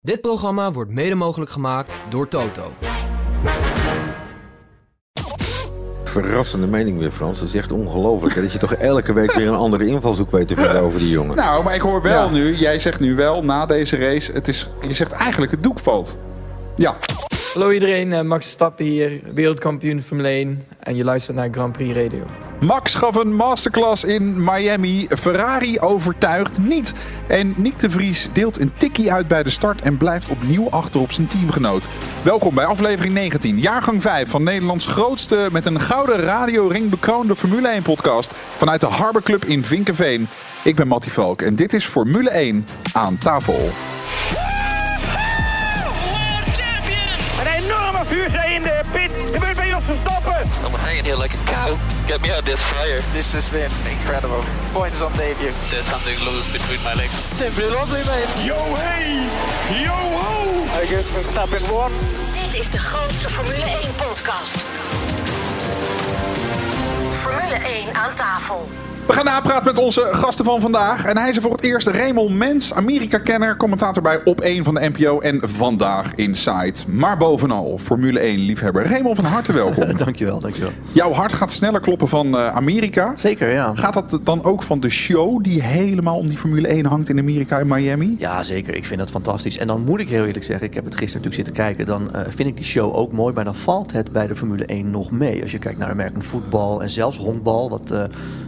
Dit programma wordt mede mogelijk gemaakt door Toto. Verrassende mening weer, Frans. Het is echt ongelooflijk. hè, Dat je toch elke week weer een andere invalshoek weet te vinden over die jongen. Nou, maar ik hoor wel Ja. nu, jij zegt nu wel na deze race, het is, je zegt eigenlijk het doek valt. Ja, Hallo iedereen, eh, Max Verstappen hier, wereldkampioen Formule 1 en je luistert naar Grand Prix Radio. Max gaf een masterclass in Miami. Ferrari overtuigt niet. En Nick de Vries deelt een tikkie uit bij de start en blijft opnieuw achter op zijn teamgenoot. Welkom bij aflevering 19, jaargang 5 van Nederlands grootste met een gouden radioring bekroonde Formule 1 podcast vanuit de Harbor Club in Vinkenveen. Ik ben Mattie Valk en dit is Formule 1 aan tafel. Vuurzee in de pit. Gebeurt bij Jos Verstappen. I'm hanging here like a cow. Get me out of this fire. This has been incredible. Points on debut. There's something loose between my legs. Simply lovely, mate. Yo hey, yo ho. I guess Verstappen won. Dit is de grootste Formule 1 podcast. Formule 1 aan tafel. We gaan napraten met onze gasten van vandaag. En hij is er voor het eerst Raymond Mens, Amerika-kenner, commentator bij Op 1 van de NPO en Vandaag Inside. Maar bovenal, Formule 1-liefhebber. Raymond, van harte welkom. Dankjewel, dankjewel. Jouw hart gaat sneller kloppen van eh, Amerika. Zeker, ja. Gaat dat dan ook van de show die helemaal om die Formule 1 hangt in Amerika en Miami? Ja, zeker. Ik vind dat fantastisch. En dan moet ik heel eerlijk zeggen, ik heb het gisteren natuurlijk zitten kijken. Dan eh, vind ik die show ook mooi, maar dan valt het bij de Formule 1 nog mee. Als je kijkt naar American voetbal en zelfs honkbal, wat eh,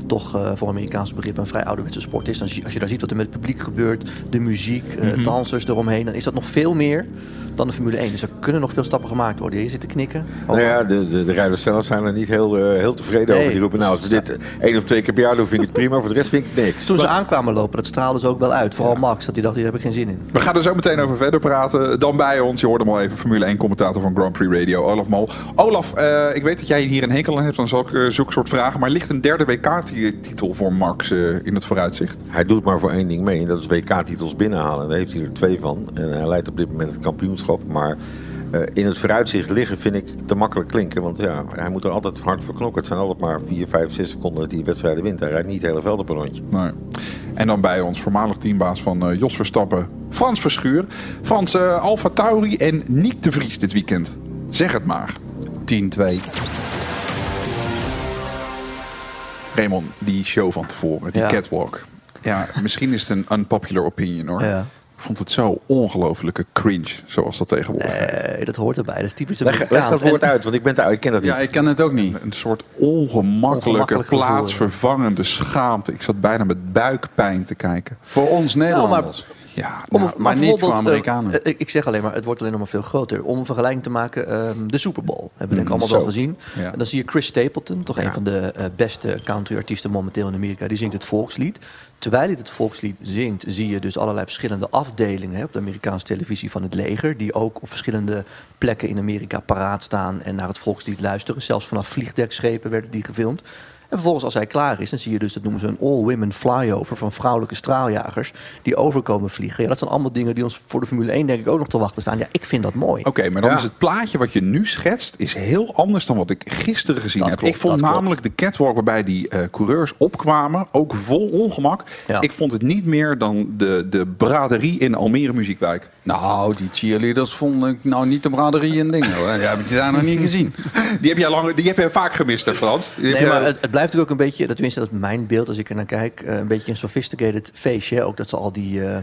toch voor Amerikaanse begrip een vrij ouderwetse sport is. Dan zie- als je daar ziet wat er met het publiek gebeurt, de muziek, eh, dansers eromheen, dan is dat nog veel meer dan de Formule 1. Dus er kunnen nog veel stappen gemaakt worden. Je zit te knikken. Nou ja, de, de, de rijders zelf zijn er niet heel, eh, heel tevreden Nee. over. Die roepen, nou, als we dit één of twee keer per jaar doen, vind ik het prima. Voor de rest vind ik het niks. Toen ze aankwamen lopen, dat straalde ze ook wel uit. Vooral Max, dat hij dacht, hier heb ik geen zin in. We gaan er zo meteen over verder praten. Dan bij ons, je hoorde hem al even, Formule 1-commentator van Grand Prix Radio, Olaf Mol. Olaf, eh, ik weet dat jij hier een hekel aan hebt aan zulke, zulke soort vragen. Maar ligt een derde WK-titel voor Max eh, in het vooruitzicht? Hij doet maar voor één ding mee. En dat is WK-titels binnenhalen. Daar heeft hij er twee van. En hij leidt op dit moment het kampioenschap. Maar eh, in het vooruitzicht liggen vind ik te makkelijk klinken. Want ja, hij moet er altijd hard voor knokken. Het zijn altijd maar 4, 5, 6 seconden dat hij wedstrijden wint. Hij rijdt niet het hele veld op een rondje. Nee. En dan bij ons, voormalig teambaas van eh, Jos Verstappen, Frans Verschuur. Frans, eh Alfa Tauri en Niek de Vries dit weekend. Zeg het maar. 10-2. Raymond, die show van tevoren, die Ja. catwalk. Ja, misschien is het een unpopular opinion hoor. Ja. Ik vond het zo ongelofelijke cringe, zoals dat tegenwoordig heet. Nee, dat hoort erbij. Dat is typisch Leg, leg dat woord En- uit, want ik, ben daar, ik ken dat niet. Ja, ik ken het ook niet. Een soort ongemakkelijke, plaatsvervangende schaamte. Ik zat bijna met buikpijn te kijken. Voor ons Nederlanders. Ja, Om, nou, maar niet voor bijvoorbeeld, Amerikanen. eh, ik, zeg alleen maar, het wordt alleen nog maar veel groter. Om een vergelijking te maken, ehm, de Super Bowl. Hebben we denk ik allemaal zo. wel gezien. Ja. En dan zie je Chris Stapleton, toch een van de eh, beste country-artiesten momenteel in Amerika. Die zingt het volkslied. Terwijl hij het volkslied zingt, zie je dus allerlei verschillende afdelingen hè, op de Amerikaanse televisie van het leger. Die ook op verschillende plekken in Amerika paraat staan en naar het volkslied luisteren. Zelfs vanaf vliegdekschepen werden die gefilmd. En vervolgens als hij klaar is, dan zie je dus, dat noemen ze een all-women flyover van vrouwelijke straaljagers die overkomen vliegen. Ja, dat zijn allemaal dingen die ons voor de Formule 1 denk ik ook nog te wachten staan. Ja, ik vind dat mooi. Oké, maar dan Ja. is het plaatje wat je nu schetst is heel anders dan wat ik gisteren gezien Dat heb. klopt, ik vond klopt. namelijk de catwalk waarbij die eh, coureurs opkwamen, ook vol ongemak. Ja. Ik vond het niet meer dan de, de braderie in Almere Muziekwijk. Nou, die cheerleaders vond ik nou niet de braderie en dingen hoor. Die heb ik daar nog niet gezien. Die heb jij, lang, die heb jij vaak gemist, hè Frans? Die Nee, jij- maar het, het blijft natuurlijk ook een beetje, dat tenminste dat is mijn beeld als ik er naar kijk, eh, een beetje een sophisticated feestje. hè. Ook dat ze al die eh,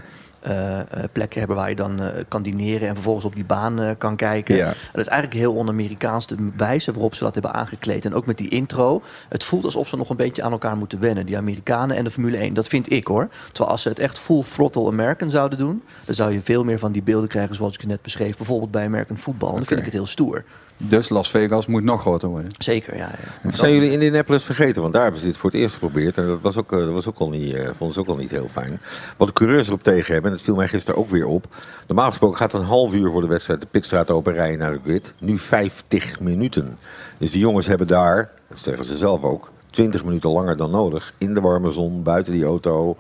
eh, eh, plekken hebben waar je dan eh, kan dineren en vervolgens op die baan kan kijken. Ja. Dat is eigenlijk heel on-Amerikaans, de wijze waarop ze dat hebben aangekleed. En ook met die intro. Het voelt alsof ze nog een beetje aan elkaar moeten wennen, die Amerikanen en de Formule 1. Dat vind ik hoor. Terwijl als ze het echt full throttle American zouden doen, dan zou je veel meer van die beelden krijgen zoals ik het net beschreef. Bijvoorbeeld bij American Football. En dan vind ik het heel stoer. Dus Las Vegas moet nog groter worden. Zeker, ja. ja. Zijn jullie Indianapolis vergeten? Want daar hebben ze dit voor het eerst geprobeerd. En dat was ook, eh, dat was ook al niet, eh, vonden ze ook al niet heel fijn. Wat de coureurs erop tegen hebben, en dat viel mij gisteren ook weer op. Normaal gesproken gaat een half uur voor de wedstrijd de pitstraat open rijden naar de grid. Nu 50 minuten. Dus die jongens hebben daar, dat zeggen ze zelf ook, 20 minuten langer dan nodig. In de warme zon, buiten die auto.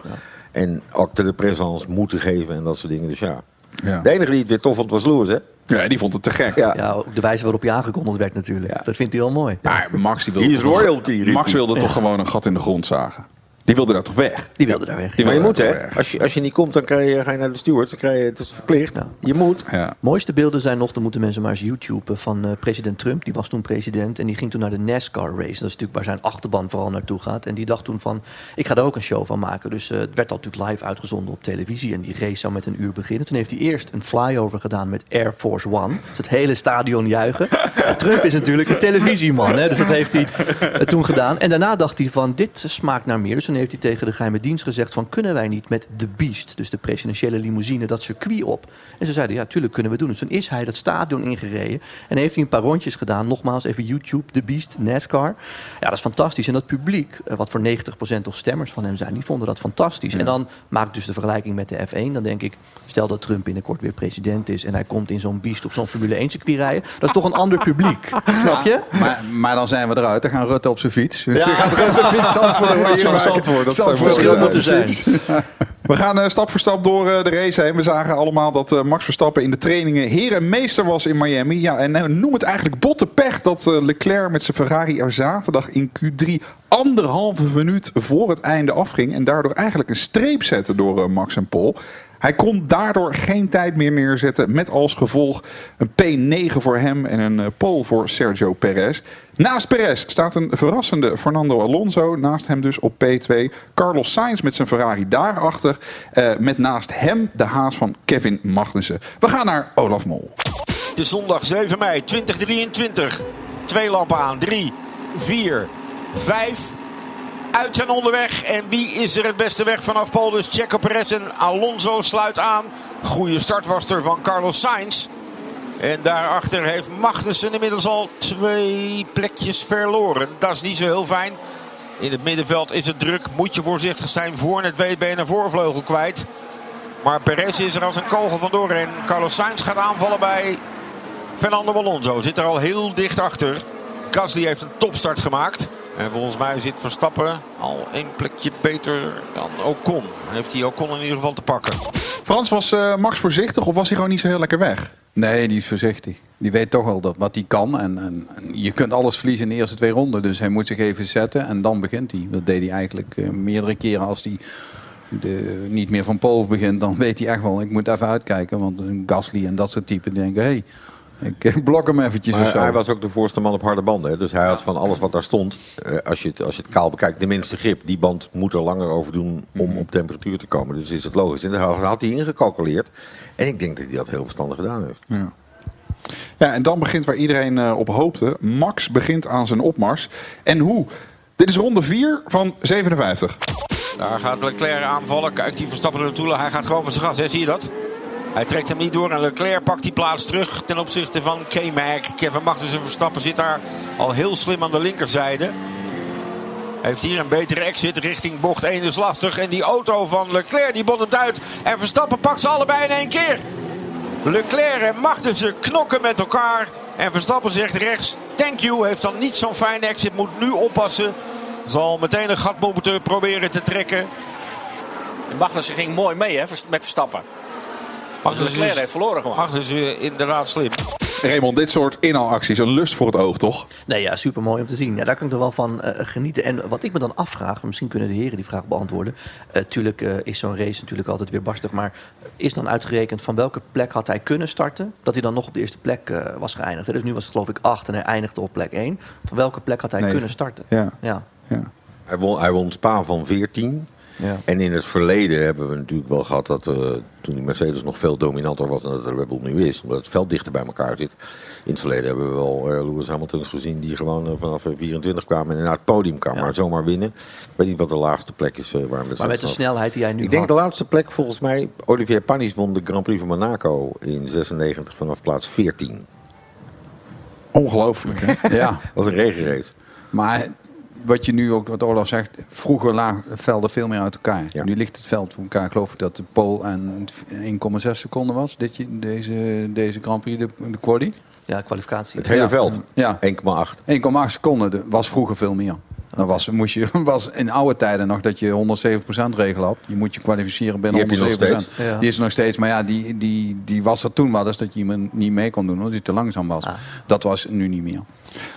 En acte de présence moeten geven en dat soort dingen. Dus ja. Ja. De enige die het weer tof vond was Lewis, hè? Ja, die vond het te gek. Ja. Ja, ook de wijze waarop je aangekondigd werd natuurlijk. Dat vindt hij wel mooi. Maar Max die wilde He is toch- royalty, Max wilde toch gewoon een gat in de grond zagen. Die wilde daar toch weg? Die wilde daar weg. Die Maar je moet, hè? Als je, als je niet komt, dan krijg je, ga je naar de stewards. Dan krijg je, het is verplicht. Je moet. Ja. Mooiste beelden zijn nog, dan moeten mensen maar eens YouTube van eh, president Trump. Die was toen president en die ging toen naar de NASCAR race. Dat is natuurlijk waar zijn achterban vooral naartoe gaat. En die dacht toen van, ik ga daar ook een show van maken. Dus eh, het werd al natuurlijk live uitgezonden op televisie. En die race zou met een uur beginnen. Toen heeft hij eerst een flyover gedaan met Air Force One. Dus het hele stadion juichen. Ja, Trump is natuurlijk een televisieman, hè, dus dat heeft hij eh, toen gedaan. En daarna dacht hij van, dit smaakt naar meer. Dus toen heeft hij tegen de geheime dienst gezegd van... kunnen wij niet met The Beast, dus de presidentiële limousine, dat circuit op? En ze zeiden, ja, tuurlijk kunnen we doen. Dus toen is hij dat stadion ingereden en heeft hij een paar rondjes gedaan. Nogmaals, even YouTube, The Beast, NASCAR. Ja, dat is fantastisch. En dat publiek, eh, wat voor 90% toch stemmers van hem zijn... die vonden dat fantastisch. En dan maak ik dus de vergelijking met de F1. Dan denk ik, stel dat Trump binnenkort weer president is... en hij komt in zo'n Beast op zo'n Formule 1 circuit rijden. Dat is toch een ander publiek, snap je? Maar, maar dan zijn we eruit. Dan gaan Rutte op zijn fiets. Ja. gaat Rutte fiets Zandvoort Ja, maken. Zandvoort, dat Zandvoort de zijn. We gaan eh, stap voor stap door eh, de race heen. We zagen allemaal dat eh, Max Verstappen in de trainingen heer en meester was in Miami. Ja, en noem het eigenlijk botte pech dat eh, Leclerc met zijn Ferrari er zaterdag in Q3 anderhalve minuut voor het einde afging. En daardoor eigenlijk een streep zette door eh, Max en Paul. Hij kon daardoor geen tijd meer neerzetten. Met als gevolg een P9 voor hem en een eh, pole voor Sergio Perez. Naast Perez staat een verrassende Fernando Alonso. Naast hem dus op P2. Carlos Sainz met zijn Ferrari daarachter. eh met naast hem de haas van Kevin Magnussen. We gaan naar Olaf Mol. Is zondag 7 mei 2023. Twee lampen aan. 3, 4, 5. Uit zijn onderweg. En wie is er het beste weg vanaf Paul? Dus Checo Perez en Alonso sluit aan. Goede start was er van Carlos Sainz. En daarachter heeft Magnussen inmiddels al twee plekjes verloren. Dat is niet zo heel fijn. In het middenveld is het druk. Moet je voorzichtig zijn. Voor het weet ben je een voorvleugel kwijt. Maar Perez is er als een kogel vandoor. En Carlos Sainz gaat aanvallen bij Fernando Alonso. Zit er al heel dicht achter. Gasly heeft een topstart gemaakt. En volgens mij zit Verstappen al één plekje beter dan Ocon. Heeft hij Ocon in ieder geval te pakken. Frans, was eh, Max voorzichtig of was hij gewoon niet zo heel lekker weg? Nee, die is voorzichtig. Die weet toch wel dat, wat hij kan. En, en, en je kunt alles verliezen in de eerste twee ronden. Dus hij moet zich even zetten en dan begint hij. Dat deed hij eigenlijk eh, meerdere keren als hij de, niet meer van Pool begint. Dan weet hij echt wel, ik moet even uitkijken. Want een Gasly en dat soort typen denken... Hey, ik blok hem eventjes of Maar zo. hij was ook de voorste man op harde banden. hè. Dus hij had van alles wat daar stond, eh, als, je het, als je het kaal bekijkt, de minste grip. Die band moet er langer over doen om Mhm. op temperatuur te komen. Dus is het logisch. En dat had- had hij ingecalculeerd. En ik denk dat hij dat heel verstandig gedaan heeft. Ja. Ja, en dan begint waar iedereen eh, op hoopte. Max begint aan zijn opmars. En hoe? Dit is ronde 4 van 57. Daar gaat Leclerc aanvallen. Kijk, die Verstappen er naartoe. Hij gaat gewoon van zijn gas. Hè? Zie je dat? Hij trekt hem niet door. En Leclerc pakt die plaats terug ten opzichte van K-Mac. Kevin Magnussen Verstappen zit daar al heel slim aan de linkerzijde. Heeft hier een betere exit richting bocht 1 is lastig. En die auto van Leclerc die bottomt uit. En Verstappen pakt ze allebei in één keer. Leclerc en Magnussen knokken met elkaar. En Verstappen zegt rechts, thank you. Heeft dan niet zo'n fijne exit, moet nu oppassen. Zal meteen een gat moeten proberen te trekken. En Magnussen ging mooi mee hè, met Verstappen. Leclerc is- heeft verloren gewoon. Magnussen inderdaad slim. Raymond, dit soort inhaalacties, een lust voor het oog, toch? Nee, ja, super mooi om te zien. Ja, daar kan ik er wel van eh, genieten. En wat ik me dan afvraag, misschien kunnen de heren die vraag beantwoorden. Eh, tuurlijk eh, is zo'n race natuurlijk altijd weer barstig. Maar is dan uitgerekend van welke plek had hij kunnen starten? Dat hij dan nog op de eerste plek eh, was geëindigd. hè? Dus nu was het geloof ik 8 en hij eindigde op plek 1. Van welke plek had hij kunnen starten? Ja. Ja. Hij won, hij won Spa van 14. Ja. En in het verleden hebben we natuurlijk wel gehad dat eh, toen die Mercedes nog veel dominanter was dan dat de Red Bull nu is. Omdat het veld dichter bij elkaar zit. In het verleden hebben we wel eh, Lewis Hamiltons gezien die gewoon eh, vanaf eh, 24 kwamen en naar het podium kwamen. Maar zomaar winnen. Ik weet niet wat de laagste plek is. waar wedstrijd Maar met de snelheid die hij nu Ik denk de laatste plek volgens mij. Olivier Panis won de Grand Prix van Monaco in 96 vanaf plaats 14. Ongelooflijk, hè? Ja. Dat was een regenrace. Maar wat je nu ook, wat Olaf zegt, vroeger lagen velden veel meer uit elkaar. Ja. Nu ligt het veld op elkaar. Ik geloof dat de pole aan 1,6 seconden was. Dit, deze, deze Grand Prix, de, de quali. Ja, kwalificatie. Het hele Ja. veld. Ja. 1,8. 1,8 seconden de- was vroeger veel meer. Dan was, moest je, was in oude tijden nog dat je 107% regel had. Je moet je kwalificeren binnen Die heb je nog 107%. steeds. Ja. Die is er nog steeds. Maar ja, die, die, die was er toen wel eens dat je hem niet mee kon doen. Omdat hij te langzaam was. Dat was nu niet meer.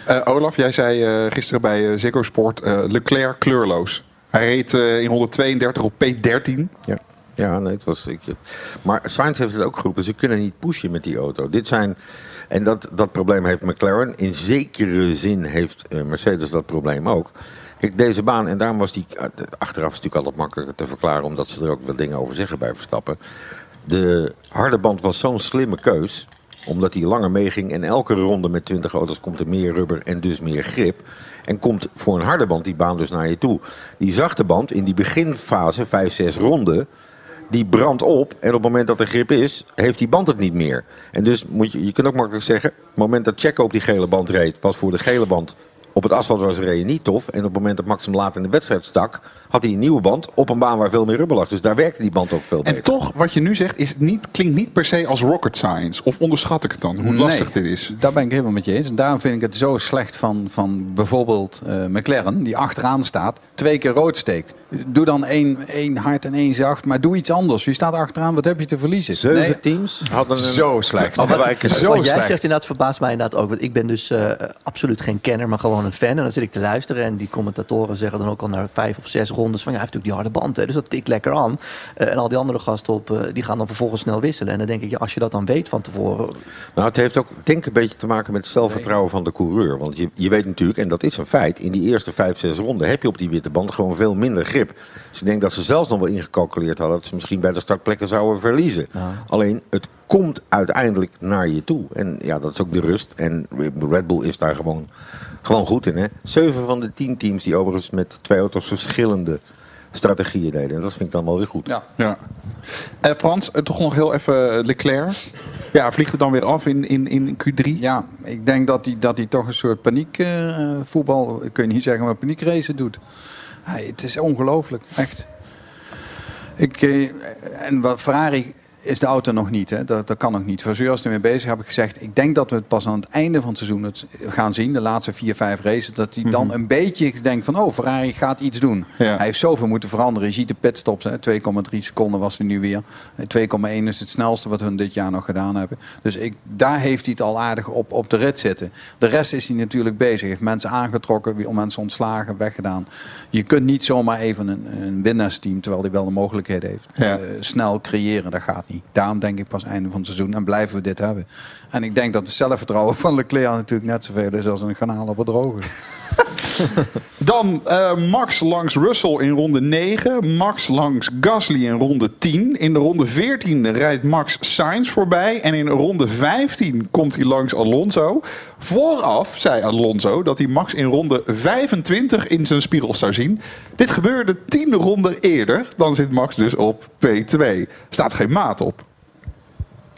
Eh, Olaf, jij zei eh, gisteren bij eh, Ziggo Sport eh, Leclerc kleurloos. Hij reed eh, in ronde 32 op P13. Ja. Ja, nee, het was. Ik, maar Sainz heeft het ook geroepen. Ze kunnen niet pushen met die auto. Dit zijn. En dat, dat probleem heeft McLaren. In zekere zin heeft eh, Mercedes dat probleem ook. Kijk, deze baan, en daarom was die. eh, Achteraf is natuurlijk altijd makkelijker te verklaren, omdat ze er ook wat dingen over zeggen bij Verstappen. De harde band was zo'n slimme keus, omdat hij langer meeging. En elke ronde met 20 auto's komt er meer rubber en dus meer grip. En komt voor een harde band die baan dus naar je toe. Die zachte band in die beginfase, 5, 6 ronden die brandt op. En op het moment dat er grip is, heeft die band het niet meer. En dus moet je, je kunt ook makkelijk zeggen... het moment dat Checo op die gele band reed... was voor de gele band op het asfalt was reden niet tof. En op het moment dat Max hem later in de wedstrijd stak... had hij een nieuwe band op een baan waar veel meer rubber lag. Dus daar werkte die band ook veel beter. En toch, wat je nu zegt, is niet, klinkt niet per se als rocket science. Of onderschat ik het dan, hoe lastig Nee, dit is? Daar ben ik helemaal met je eens. En daarom vind ik het zo slecht van, van bijvoorbeeld eh, McLaren, die achteraan staat, twee keer rood steekt. Doe dan één, één hard en één zacht, maar doe iets anders. Je staat achteraan, wat heb je te verliezen? Zeven teams hadden een Zo slecht. afwijkende- Zo Wat jij slecht. zegt inderdaad verbaast mij inderdaad ook. Want ik ben dus eh, absoluut geen kenner, maar gewoon een fan. En dan zit ik te luisteren en die commentatoren zeggen dan ook al na vijf of zes rondes van ja, hij heeft natuurlijk die harde band. Hè, dus dat tikt lekker aan. Eh, en al die andere gasten op, eh, die gaan dan vervolgens snel wisselen. En dan denk ik, ja, als je dat dan weet van tevoren. Nou, het heeft ook denk ik een beetje te maken met het zelfvertrouwen van de coureur. Want je, je weet natuurlijk, en dat is een feit, in die eerste vijf, zes ronden heb je op die witte band gewoon veel minder grip. Dus ik denk dat ze zelfs nog wel ingecalculeerd hadden dat ze misschien bij de startplekken zouden verliezen. Alleen het komt uiteindelijk naar je toe. En ja, dat is ook de rust. En Red Bull is daar gewoon, gewoon goed in. Hè? Zeven van de tien teams die overigens met twee auto's verschillende strategieën deden. En dat vind ik dan wel weer goed. Ja. Ja. Eh, Frans, eh, toch nog heel even Leclerc. Ja, vliegt het dan weer af in, in, in Q3? Ja, ik denk dat hij, dat hij toch een soort paniek eh, voetbal, kun je niet zeggen, maar paniekrace doet. Hij, het is ongelooflijk, echt. Ik, eh, en wat Ferrari is de auto nog niet, hè? Dat, dat kan nog niet. Voor is ermee bezig, heb ik gezegd. Ik denk dat we het pas aan het einde van het seizoen het gaan zien, de laatste vier, vijf races. Dat hij dan een beetje denkt van, oh, Ferrari gaat iets doen. Ja. Hij heeft zoveel moeten veranderen. Je ziet de pitstops, hè? 2,3 seconden was hij nu weer. 2,1 is het snelste wat hun dit jaar nog gedaan hebben. Dus ik, daar heeft hij het al aardig op, op de rit zitten. De rest is hij natuurlijk bezig. Heeft mensen aangetrokken, weer mensen ontslagen, weggedaan. Je kunt niet zomaar even een, een winnaarsteam, terwijl hij wel de mogelijkheden heeft, Ja. eh, snel creëren. Dat gaat Daarom denk ik pas einde van het seizoen. En blijven we dit hebben. En ik denk dat het zelfvertrouwen van Leclerc natuurlijk net zoveel is als een garnaal op het droge. Dan eh, Max langs Russell in ronde 9. Max langs Gasly in ronde 10. In de ronde 14 rijdt Max Sainz voorbij. En in ronde 15 komt hij langs Alonso. Vooraf zei Alonso dat hij Max in ronde 25 in zijn spiegel zou zien. Dit gebeurde 10 ronden eerder. Dan zit Max dus op P2. Staat geen maat op.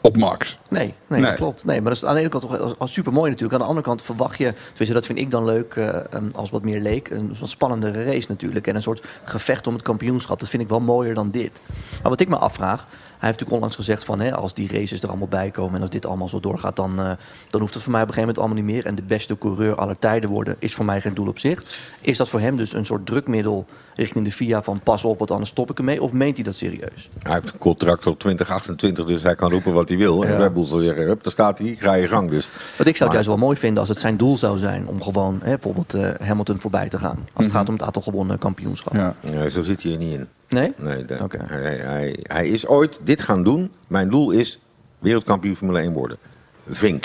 Op Max. Nee, nee, klopt. Nee, maar dat is aan de ene kant toch als, als super mooi natuurlijk. Aan de andere kant verwacht je, tenminste dat vind ik dan leuk eh, ehm, als wat meer leek, een wat spannendere race natuurlijk. En een soort gevecht om het kampioenschap. Dat vind ik wel mooier dan dit. Maar wat ik me afvraag, heeft natuurlijk onlangs gezegd van hè, als die races er allemaal bij komen en als dit allemaal zo doorgaat, dan, eh, dan hoeft het voor mij op een gegeven moment allemaal niet meer. En de beste coureur aller tijden worden is voor mij geen doel op zich. Is dat voor hem dus een soort drukmiddel richting de FIA van pas op, want anders stop ik ermee? Of meent hij dat serieus? Hij heeft een contract tot 2028, dus hij kan roepen wat hij wil. En. Red Bull zal zeggen, hup, daar staat hij, ga je gang. Dus. Want ik zou het juist wel mooi vinden als het zijn doel zou zijn om gewoon hè, bijvoorbeeld eh, Hamilton voorbij te gaan. Als het gaat om het aantal gewonnen kampioenschap. Ja. Nee, zo zit hij er niet in. Nee? Nee, hij, hij, hij is ooit dit gaan doen. Mijn doel is wereldkampioen Formule 1 worden. Vink.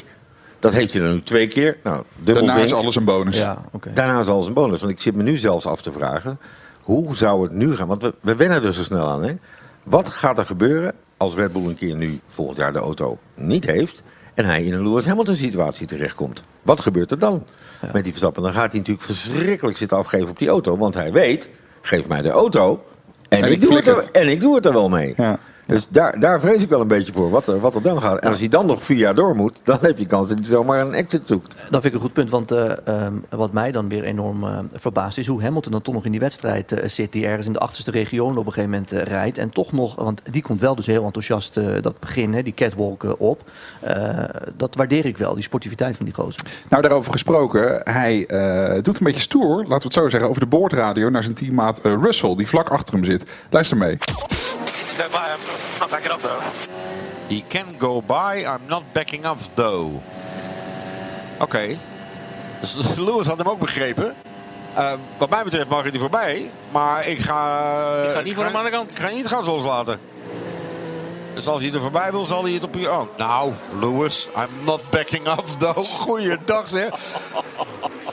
Dat heeft hij dan nu twee keer. Nou, dubbel Daarna vink. is alles een bonus. Ja, oké. Daarna is alles een bonus. Want ik zit me nu zelfs af te vragen. Hoe zou het nu gaan? Want we, we wennen er zo snel aan. Hè? Wat gaat er gebeuren als Red Bull een keer nu volgend jaar de auto niet heeft. En hij in een Lewis Hamilton situatie terechtkomt. Wat gebeurt er dan met die Verstappen? Dan gaat hij natuurlijk verschrikkelijk zitten afgeven op die auto. Want hij weet, geef mij de auto. En, En ik, doe het er, en ik doe het er wel mee. Ja. Dus daar, daar vrees ik wel een beetje voor, wat er, wat er dan gaat. En als hij dan nog vier jaar door moet, dan heb je kans dat hij zomaar een exit zoekt. Dat vind ik een goed punt, want eh, ehm, wat mij dan weer enorm eh, verbaast is hoe Hamilton dan toch nog in die wedstrijd eh, zit, die ergens in de achterste region op een gegeven moment eh, rijdt. En toch nog, want die komt wel dus heel enthousiast eh, dat begin, hè, die catwalk eh, op. Eh, dat waardeer ik wel, die sportiviteit van die gozer. Nou, daarover gesproken. Hij eh, doet een beetje stoer, laten we het zo zeggen, over de boordradio naar zijn teammaat eh, Russell, die vlak achter hem zit. Luister mee. Don't buy him. Not backing up though. He can go by, I'm not backing up though. Oké. Dus Lewis had hem ook begrepen. Eh, wat mij betreft mag hij er voorbij. Maar ik ga... Ik ga niet voor hem aan de kant. Ik ga niet het gas loslaten. Dus als hij er voorbij wil, zal hij het op je... Oh, nou, Lewis, I'm not backing off though. Goeiedag zeg.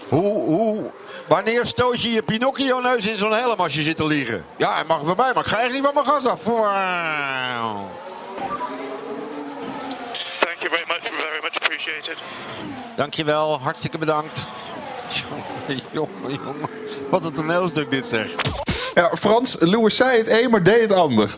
Hoe, hoe... Wanneer stoot je je Pinocchio-neus in zo'n helm als je zit te liegen? Ja, hij mag er voorbij, maar ik ga echt niet van mijn gas af. Wauw. Thank you very much, very much appreciated. Dankjewel, hartstikke bedankt. Jongen, jongen, jongen. Wat een toneelstuk dit zeg. Ja, Frans, Lewis zei het een, maar deed het ander.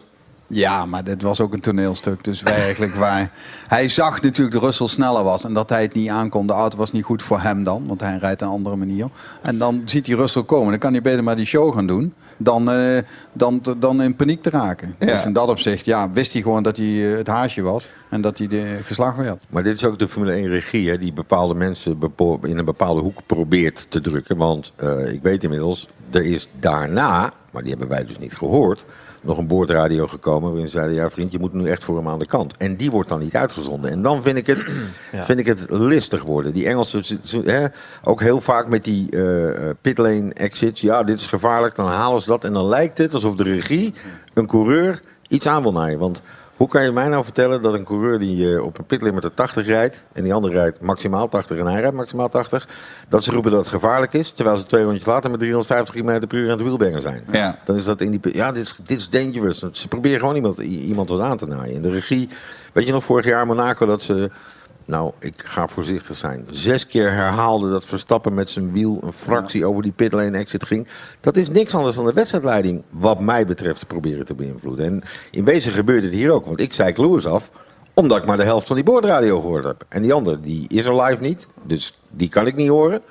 Ja, maar dit was ook een toneelstuk. Dus werkelijk waar. Hij zag natuurlijk dat Russell sneller was. En dat hij het niet aankon. De auto was niet goed voor hem dan. Want hij rijdt een andere manier. En dan ziet hij Russell komen. Dan kan hij beter maar die show gaan doen. Dan, eh, dan, dan in paniek te raken. Ja. Dus in dat opzicht ja, wist hij gewoon dat hij eh, het haasje was. En dat hij de geslagen werd. Maar dit is ook de Formule 1 regie, hè, die bepaalde mensen in een bepaalde hoek probeert te drukken. Want eh, ik weet inmiddels, er is daarna, maar die hebben wij dus niet gehoord, nog een boordradio gekomen waarin zeiden, ja vriend, je moet nu echt voor hem aan de kant. En die wordt dan niet uitgezonden. En dan vind ik het, Ja. vind ik het listig worden. Die Engelsen, ook heel vaak met die eh, eh, pitlane exits, ja dit is gevaarlijk, dan halen ze dat. En dan lijkt het alsof de regie een coureur iets aan wil naaien. Want hoe kan je mij nou vertellen dat een coureur die eh, op een pitlimiter 80 rijdt... en die andere rijdt maximaal 80 en hij rijdt maximaal 80... dat ze roepen dat het gevaarlijk is... terwijl ze twee rondjes later met 350 km per uur aan het wielbengen zijn. Ja. Dan is dat in die... Ja, dit is, dit is dangerous. Ze proberen gewoon iemand, iemand wat aan te naaien. En de regie... Weet je nog vorig jaar in Monaco dat ze... Nou, ik ga voorzichtig zijn. Zes keer herhaalde dat Verstappen met zijn wiel een fractie over die pitlane exit ging. Dat is niks anders dan de wedstrijdleiding, wat mij betreft, te proberen te beïnvloeden. En in wezen gebeurde het hier ook. Want ik zei Lewis af, omdat ik maar de helft van die boordradio gehoord heb. En die andere, die is er live niet. Dus die kan ik niet horen.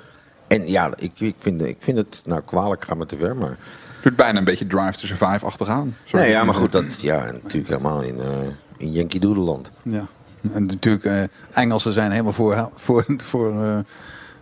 En ja, ik, ik, vind, ik vind het, nou kwalijk, ga me te ver, maar... Doet bijna een beetje Drive to Survive achteraan. Sorry. Nee, ja, maar goed, dat, ja, natuurlijk helemaal in, eh in Yankee Doodle land. Ja. En natuurlijk, eh, Engelsen zijn helemaal voor, voor, voor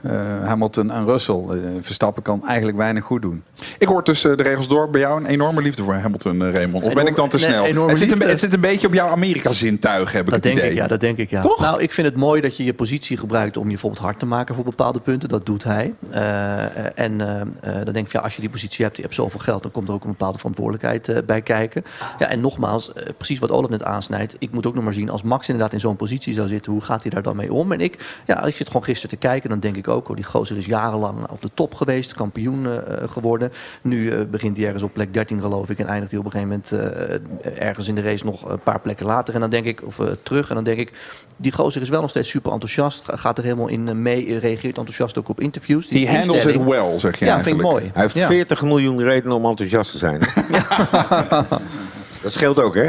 eh, eh, Hamilton en Russell. Eh, Verstappen kan eigenlijk weinig goed doen. Ik hoor tussen de regels door bij jou een enorme liefde voor Hamilton, eh, Raymond. Of ben ik dan te snel? het, zit een, het zit een beetje op jouw Amerika-zintuig, heb ik Dat het denk idee. ik, ja, dat denk ik, ja. Toch? Nou, ik vind het mooi dat je je positie gebruikt om je bijvoorbeeld hard te maken voor bepaalde punten. Dat doet hij. Eh, en eh, eh, dan denk ik, ja, als je die positie hebt, je hebt zoveel geld, dan komt er ook een bepaalde verantwoordelijkheid eh, bij kijken. Ja, en nogmaals, eh, precies wat Olaf net aansnijdt. Ik moet ook nog maar zien, als Max inderdaad in zo'n positie zou zitten, hoe gaat hij daar dan mee om? En ik, ja, als je het gewoon gisteren te kijken, dan denk ik ook, oh, die gozer is jarenlang op de top geweest, kampioen eh, geworden. Nu eh, begint hij ergens op plek 13, geloof ik, en eindigt hij op een gegeven moment eh, ergens in de race nog een paar plekken later. En dan denk ik, of terug, en dan denk ik, die gozer is wel nog steeds super enthousiast, ga- gaat er helemaal in mee, reageert enthousiast ook op interviews. Die He handles it instelling- well, zeg je Ja, eigenlijk. vind ik mooi. Hij heeft Ja. 40 miljoen redenen om enthousiast te zijn. dat scheelt ook, hè?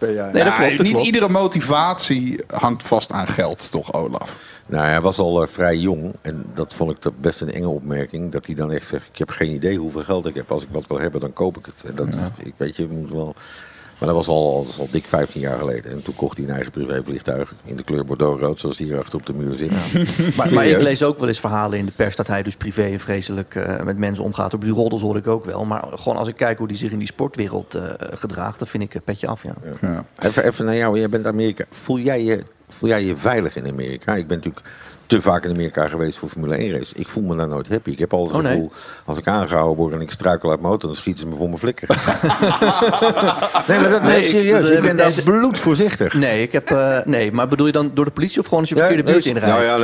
Nee, dat klopt, dat niet iedere motivatie hangt vast aan geld, toch, Olaf? Nou, hij was al eh, vrij jong. En dat vond ik best een enge opmerking. Dat hij dan echt zegt, ik heb geen idee hoeveel geld ik heb. Als ik wat wil hebben, dan koop ik het. En dat, ik weet je, moet wel... Maar dat was, al, dat is al dik 15 jaar geleden. En toen kocht hij een eigen privévliegtuig in de kleur Bordeaux-rood, zoals hier achter op de muur zit. Maar, maar ik lees ook wel eens verhalen in de pers dat hij dus privé vreselijk eh, met mensen omgaat. Op die roddels hoor ik ook wel. Maar gewoon als ik kijk hoe hij zich in die sportwereld eh, gedraagt, dat vind ik een petje af. Ja. Ja. Even, even naar jou, jij bent Amerika. Voel jij, je, voel jij je veilig in Amerika? Ik ben natuurlijk te vaak in Amerika geweest voor Formule 1 race. Ik voel me daar nooit happy. Ik heb altijd het Oh, nee? gevoel, als ik aangehouden word en ik struikel uit mijn auto, dan schieten ze me voor mijn flikker. nee, maar dat nee, Nee, serieus. Ik ben nee, daar bloedvoorzichtig. Nee, ik heb, eh, nee, maar bedoel je dan door de politie of gewoon als je verkeerde nee, buurt inrijdt? Nou ja,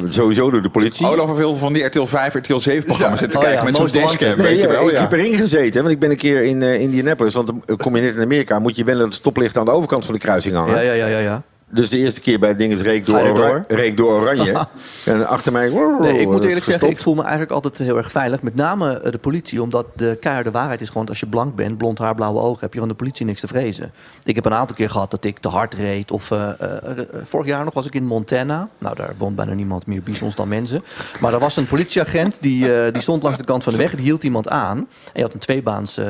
nee, sowieso door de politie. Olaf heeft heel veel van die RTL 5, RTL 7 programma's zitten Oh kijken ja, met zo'n dashcam, Nee, weet je ja, wel. ik Ja. heb erin gezeten, hè, want ik ben een keer in eh, Indianapolis. Want dan kom je net in Amerika, moet je wennen dat het stoplicht aan de overkant van de kruising hangen. Ja, ja, ja, ja. Dus de eerste keer bij het ding is reek door, reek door oranje. en achter mij... Nee, ik moet eerlijk zeggen, ik voel me eigenlijk altijd heel erg veilig. Met name eh, de politie, omdat de keiharde waarheid is gewoon... als je blank bent, blond haar, blauwe ogen... heb je van de politie niks te vrezen. Ik heb een aantal keer gehad dat ik te hard reed. Of eh, eh, vorig jaar nog was ik in Montana. Nou, daar woont bijna niemand meer bisons dan mensen. Maar er was een politieagent, die, die stond langs de kant van de weg... en die hield iemand aan. En je had een tweebaans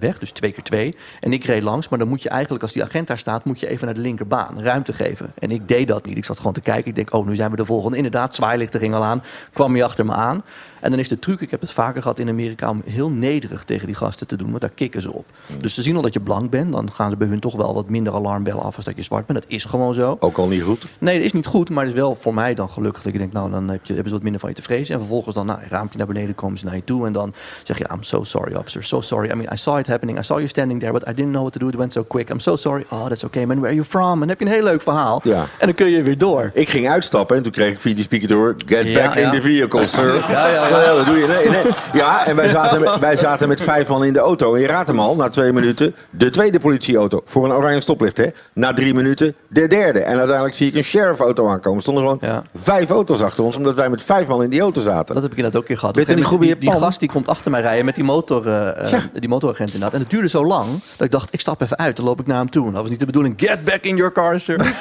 weg, dus twee keer twee. En ik reed langs, maar dan moet je eigenlijk, als die agent daar staat... moet je even naar de linkerbaan, ruimte geven. En ik deed dat niet. Ik zat gewoon te kijken. Ik denk, oh, nu zijn we de volgende. Inderdaad, zwaailichten ging al aan. Kwam hij achter me aan. En dan is de truc, ik heb het vaker gehad in Amerika, om heel nederig tegen die gasten te doen, want daar kikken ze op. Dus ze zien al dat je blank bent, dan gaan ze bij hun toch wel wat minder alarmbellen af als dat je zwart bent. Dat is gewoon zo. Ook al niet goed. Nee, dat is niet goed, maar het is wel voor mij dan gelukkig dat ik denk, nou, dan heb je, hebben ze wat minder van je te vrezen. En vervolgens dan, nou, een raampje naar beneden komen ze naar je toe en dan zeg je, I'm so sorry, officer, so sorry. I mean, I saw it happening, I saw you standing there, but I didn't know what to do. It went so quick. I'm so sorry. Oh, that's okay, man. Where are you from? En dan heb je een heel leuk verhaal. Ja. En dan kun je weer door. Ik ging uitstappen en toen kreeg ik via die speaker door... Get Ja, back ja. in the vehicle, sir. Ja, ja, ja. dat doe je. Nee, nee. Ja, en wij zaten, met, wij zaten met vijf man in de auto. En je raadt hem al, na twee minuten... de tweede politieauto voor een oranje stoplicht, hè. Na drie minuten de derde. En uiteindelijk zie ik een sheriff-auto aankomen. Er stonden gewoon Ja. vijf auto's achter ons... omdat wij met vijf man in die auto zaten. Dat heb ik inderdaad ook een keer gehad. Weet die, die pan- gast die komt achter mij rijden met die, motor, eh, eh, die motoragent inderdaad. En het duurde zo lang dat ik dacht, ik stap even uit. Dan loop ik naar hem toe. En dat was niet de bedoeling. Get back in your car, sir.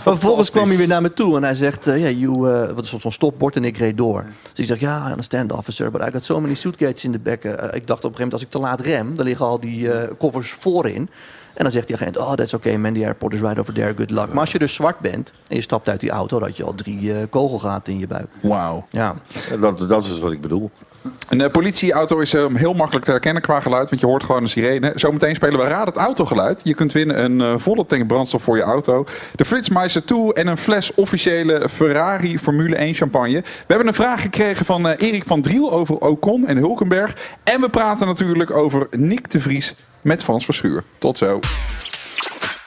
vervolgens kwam hij weer naar me toe. En hij zegt, eh, ja, you, wat is dat, zo'n stopbord. En ik reed door. Dus ik zeg, ja, Understand, officer. But I got so many suitcases in the back. Eh, ik dacht op een gegeven moment, als ik te laat rem, dan liggen al die eh, koffers voorin. En dan zegt die agent, oh, that's okay, man, the airport is right over there, good luck. Maar als je dus zwart bent en je stapt uit die auto, had je al drie eh, kogelgaten in je buik. Wauw. Ja. Dat, dat is wat ik bedoel. Een eh, politieauto is eh, heel makkelijk te herkennen qua geluid, want je hoort gewoon een sirene. Zometeen spelen we Raad het autogeluid. Je kunt winnen een eh, volle tank brandstof voor je auto, de Flitsmeister 2 en een fles officiële Ferrari Formule 1 champagne. We hebben een vraag gekregen van Erik van Driel over Ocon en Hulkenberg. En we praten natuurlijk over Nick de Vries met Frans Verschuur. Tot zo.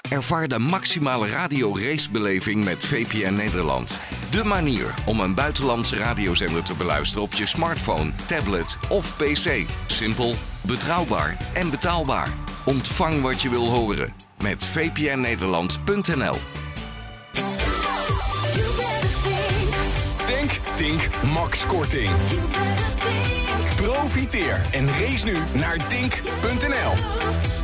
Ervaar de maximale radio-racebeleving met VPN Nederland. De manier om een buitenlandse radiozender te beluisteren op je smartphone, tablet of pc. Simpel, betrouwbaar en betaalbaar. Ontvang wat je wil horen met vpnnederland.nl. Denk, Tink, Max Korting. Profiteer en race nu naar Tink.nl.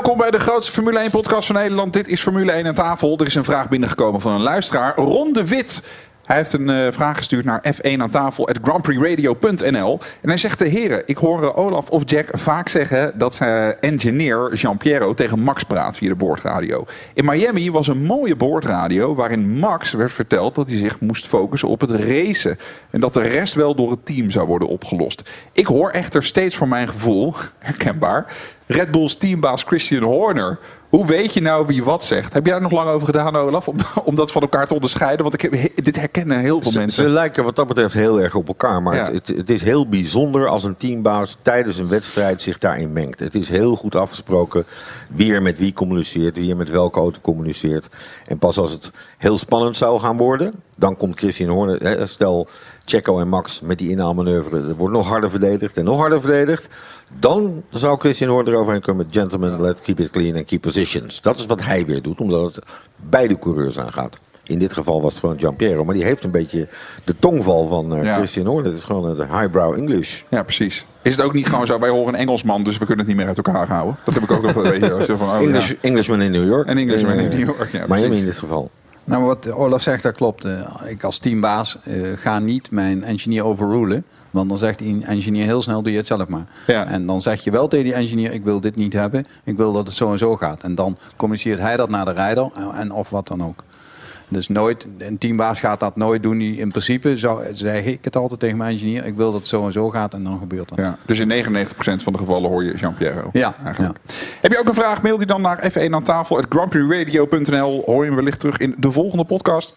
Welkom bij de grootste Formule 1 podcast van Nederland. Dit is Formule 1 aan tafel. Er is een vraag binnengekomen van een luisteraar, Ron de Wit. Hij heeft een eh, vraag gestuurd naar F1 aan tafel grandprixradio.nl. En hij zegt, de heren, ik hoor eh, Olaf of Jack vaak zeggen dat zijn engineer Jean-Piero tegen Max praat via de boordradio. In Miami was een mooie boordradio waarin Max werd verteld dat hij zich moest focussen op het racen. En dat de rest wel door het team zou worden opgelost. Ik hoor echter steeds voor mijn gevoel, herkenbaar, Red Bulls teambaas Christian Horner. Hoe weet je nou wie wat zegt? Heb jij daar nog lang over gedaan, Olaf? Om, om dat van elkaar te onderscheiden? Want ik heb, dit herkennen heel veel mensen. ze lijken wat dat betreft heel erg op elkaar. Maar Ja. het, het, het is heel bijzonder als een teambaas tijdens een wedstrijd zich daarin mengt. Het is heel goed afgesproken wie er met wie communiceert, wie er met welke auto communiceert. En pas als het heel spannend zou gaan worden, dan komt Christian Horner. Stel Checo en Max met die inhaalmanoeuvre. Er wordt nog harder verdedigd en nog harder verdedigd. Dan zou Christian Horner eroverheen komen met gentlemen, let's keep it clean and keep positions. Dat is wat hij weer doet, omdat het beide coureurs aangaat. In dit geval was het van Giampiero, maar die heeft een beetje de tongval van eh, Ja. Christian Horner. Het is gewoon de highbrow English. Ja, precies. Is het ook niet gewoon zo, wij horen een Engelsman, dus we kunnen het niet meer uit elkaar houden? Dat heb ik ook altijd, weet je, als je van, oh, English, ja. Englishman in New York. Een Englishman in Eh, New York, ja, Miami precies. in dit geval. Nou, wat Olaf zegt, dat klopt. Eh, Ik als teambaas eh, ga niet mijn engineer overrulen. Want dan zegt die engineer heel snel, doe je het zelf maar. En dan zeg je wel tegen die engineer, ik wil dit niet hebben. Ik wil dat het zo en zo gaat. En dan communiceert hij dat naar de rijder en- en of wat dan ook. Dus nooit, een teambaas gaat dat nooit doen. Die, in principe zou, zeg ik het altijd tegen mijn engineer. Ik wil dat het zo en zo gaat en dan gebeurt dat. Ja, dus in 99% van de gevallen hoor je Jean-Pierre. Ja, eigenlijk. Heb je ook een vraag? Mail die dan naar F1 aan tafel. Hoor je hem wellicht terug in de volgende podcast.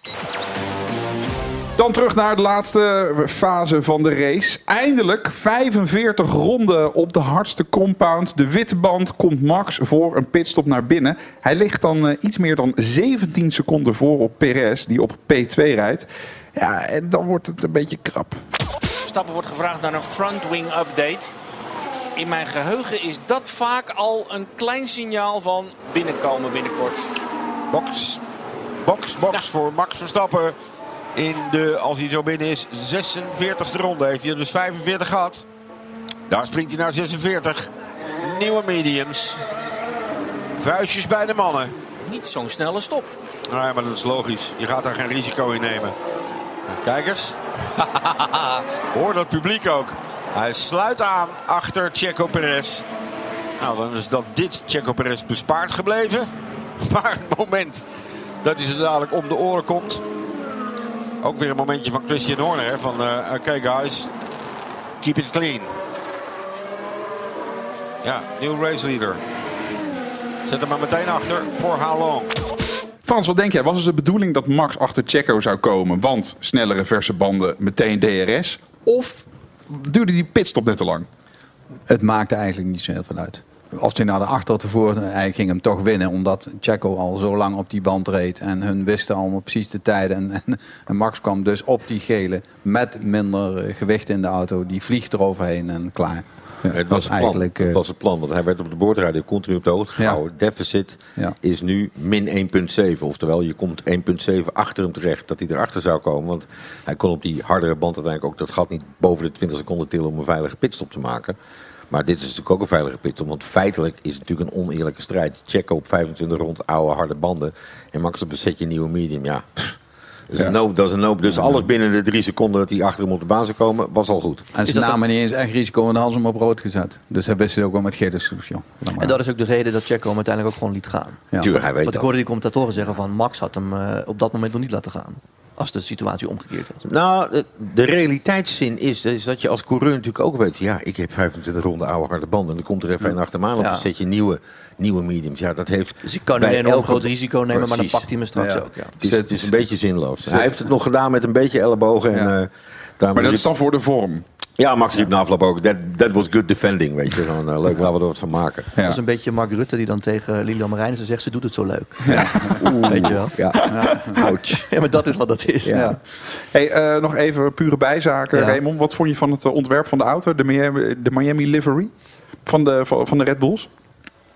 Dan terug naar de laatste fase van de race. Eindelijk 45 ronden op de hardste compound. De witte band komt Max voor een pitstop naar binnen. Hij ligt dan eh, iets meer dan 17 seconden voor op Perez, die op P2 rijdt. Ja, en dan wordt het een beetje krap. Stappen wordt gevraagd naar een frontwing update. In mijn geheugen is dat vaak al een klein signaal van binnenkomen binnenkort. Box, box, box voor Max Verstappen. In de, als hij zo binnen is, 46e ronde. Heeft hij dus 45 gehad. Daar springt hij naar 46. Nieuwe mediums. Vuistjes bij de mannen. Niet zo'n snelle stop. Nee, maar dat is logisch. Je gaat daar geen risico in nemen. Kijk eens. Hoor dat publiek ook. Hij sluit aan achter Checo Perez. Nou, dan is dat dit Checo Perez bespaard gebleven. Maar het moment dat hij zo dadelijk om de oren komt. Ook weer een momentje van Christian Horner. Hè, van eh, oké guys, keep it clean. Ja, nieuw race leader. Zet hem maar meteen achter voor how long. Frans, wat denk jij? Was het de bedoeling dat Max achter Checo zou komen? Want snellere verse banden, meteen DRS. Of duurde die pitstop net te lang? Het maakte eigenlijk niet zo heel veel uit. Of hij naar de achter tevoren, hij ging hem toch winnen. Omdat Checo al zo lang op die band reed. En hun wisten allemaal precies de tijden. En, en, en Max kwam dus op die gele met minder eh, gewicht in de auto. Die vliegt eroverheen en klaar. het, was het, plan. eigenlijk, eh, het was het plan, want hij werd op de boordradio continu op de hoogte gehouden. Deficit Ja. is nu min 1,7. Oftewel, je komt 1,7 achter hem terecht dat hij erachter zou komen. Want hij kon op die hardere band uiteindelijk ook dat gat niet boven de 20 seconden tillen om een veilige pitstop te maken. Maar dit is natuurlijk ook een veilige pitstop, want feitelijk is het natuurlijk een oneerlijke strijd. Checo op 25 rond oude harde banden en Max op een setje nieuwe medium. Ja, pff, dat is een noop, dat is een noop. Dus alles binnen de drie seconden dat hij achter hem op de baan zou komen, was al goed. En ze namen niet eens echt risico, dan hadden ze hem op rood gezet. Dus hij wist het ook wel met maar. En dat is ook de reden dat Checo hem uiteindelijk ook gewoon liet gaan. Ja. Tuurlijk, hij weet Want ik hoorde die commentatoren zeggen van Max had hem eh, op dat moment nog niet laten gaan. Als de situatie omgekeerd was. Nou, de, de realiteitszin is, is dat je als coureur natuurlijk ook weet... ja, ik heb 25 ronden oude harde banden... en dan komt er even een achter me aan op Ja. een setje nieuwe, nieuwe mediums. Ja, dat heeft Dus ik kan een enorm elke- groot risico nemen, maar dan pakt hij me straks Ja. ook. Ja. Het is, het is een beetje zinloos. Zet- Hij heeft het nog gedaan met een beetje ellebogen. En, Ja. eh, daarom Maar dat is dan voor de vorm. Ja, Max riep na afloop ook, that, that was good defending, weet je. Gewoon, eh, leuk, laten we er wat van maken. Ja. Dat is een beetje Mark Rutte die dan tegen Lilian Marijnissen zegt... ze doet het zo leuk. Weet je wel? Ja, ouch. Ja, maar dat is wat dat is. Ja. Hey, eh, nog even pure bijzaken. Ja. Raymond, wat vond je van het eh, ontwerp van de auto? De Miami, de Miami livery van de, van de Red Bulls?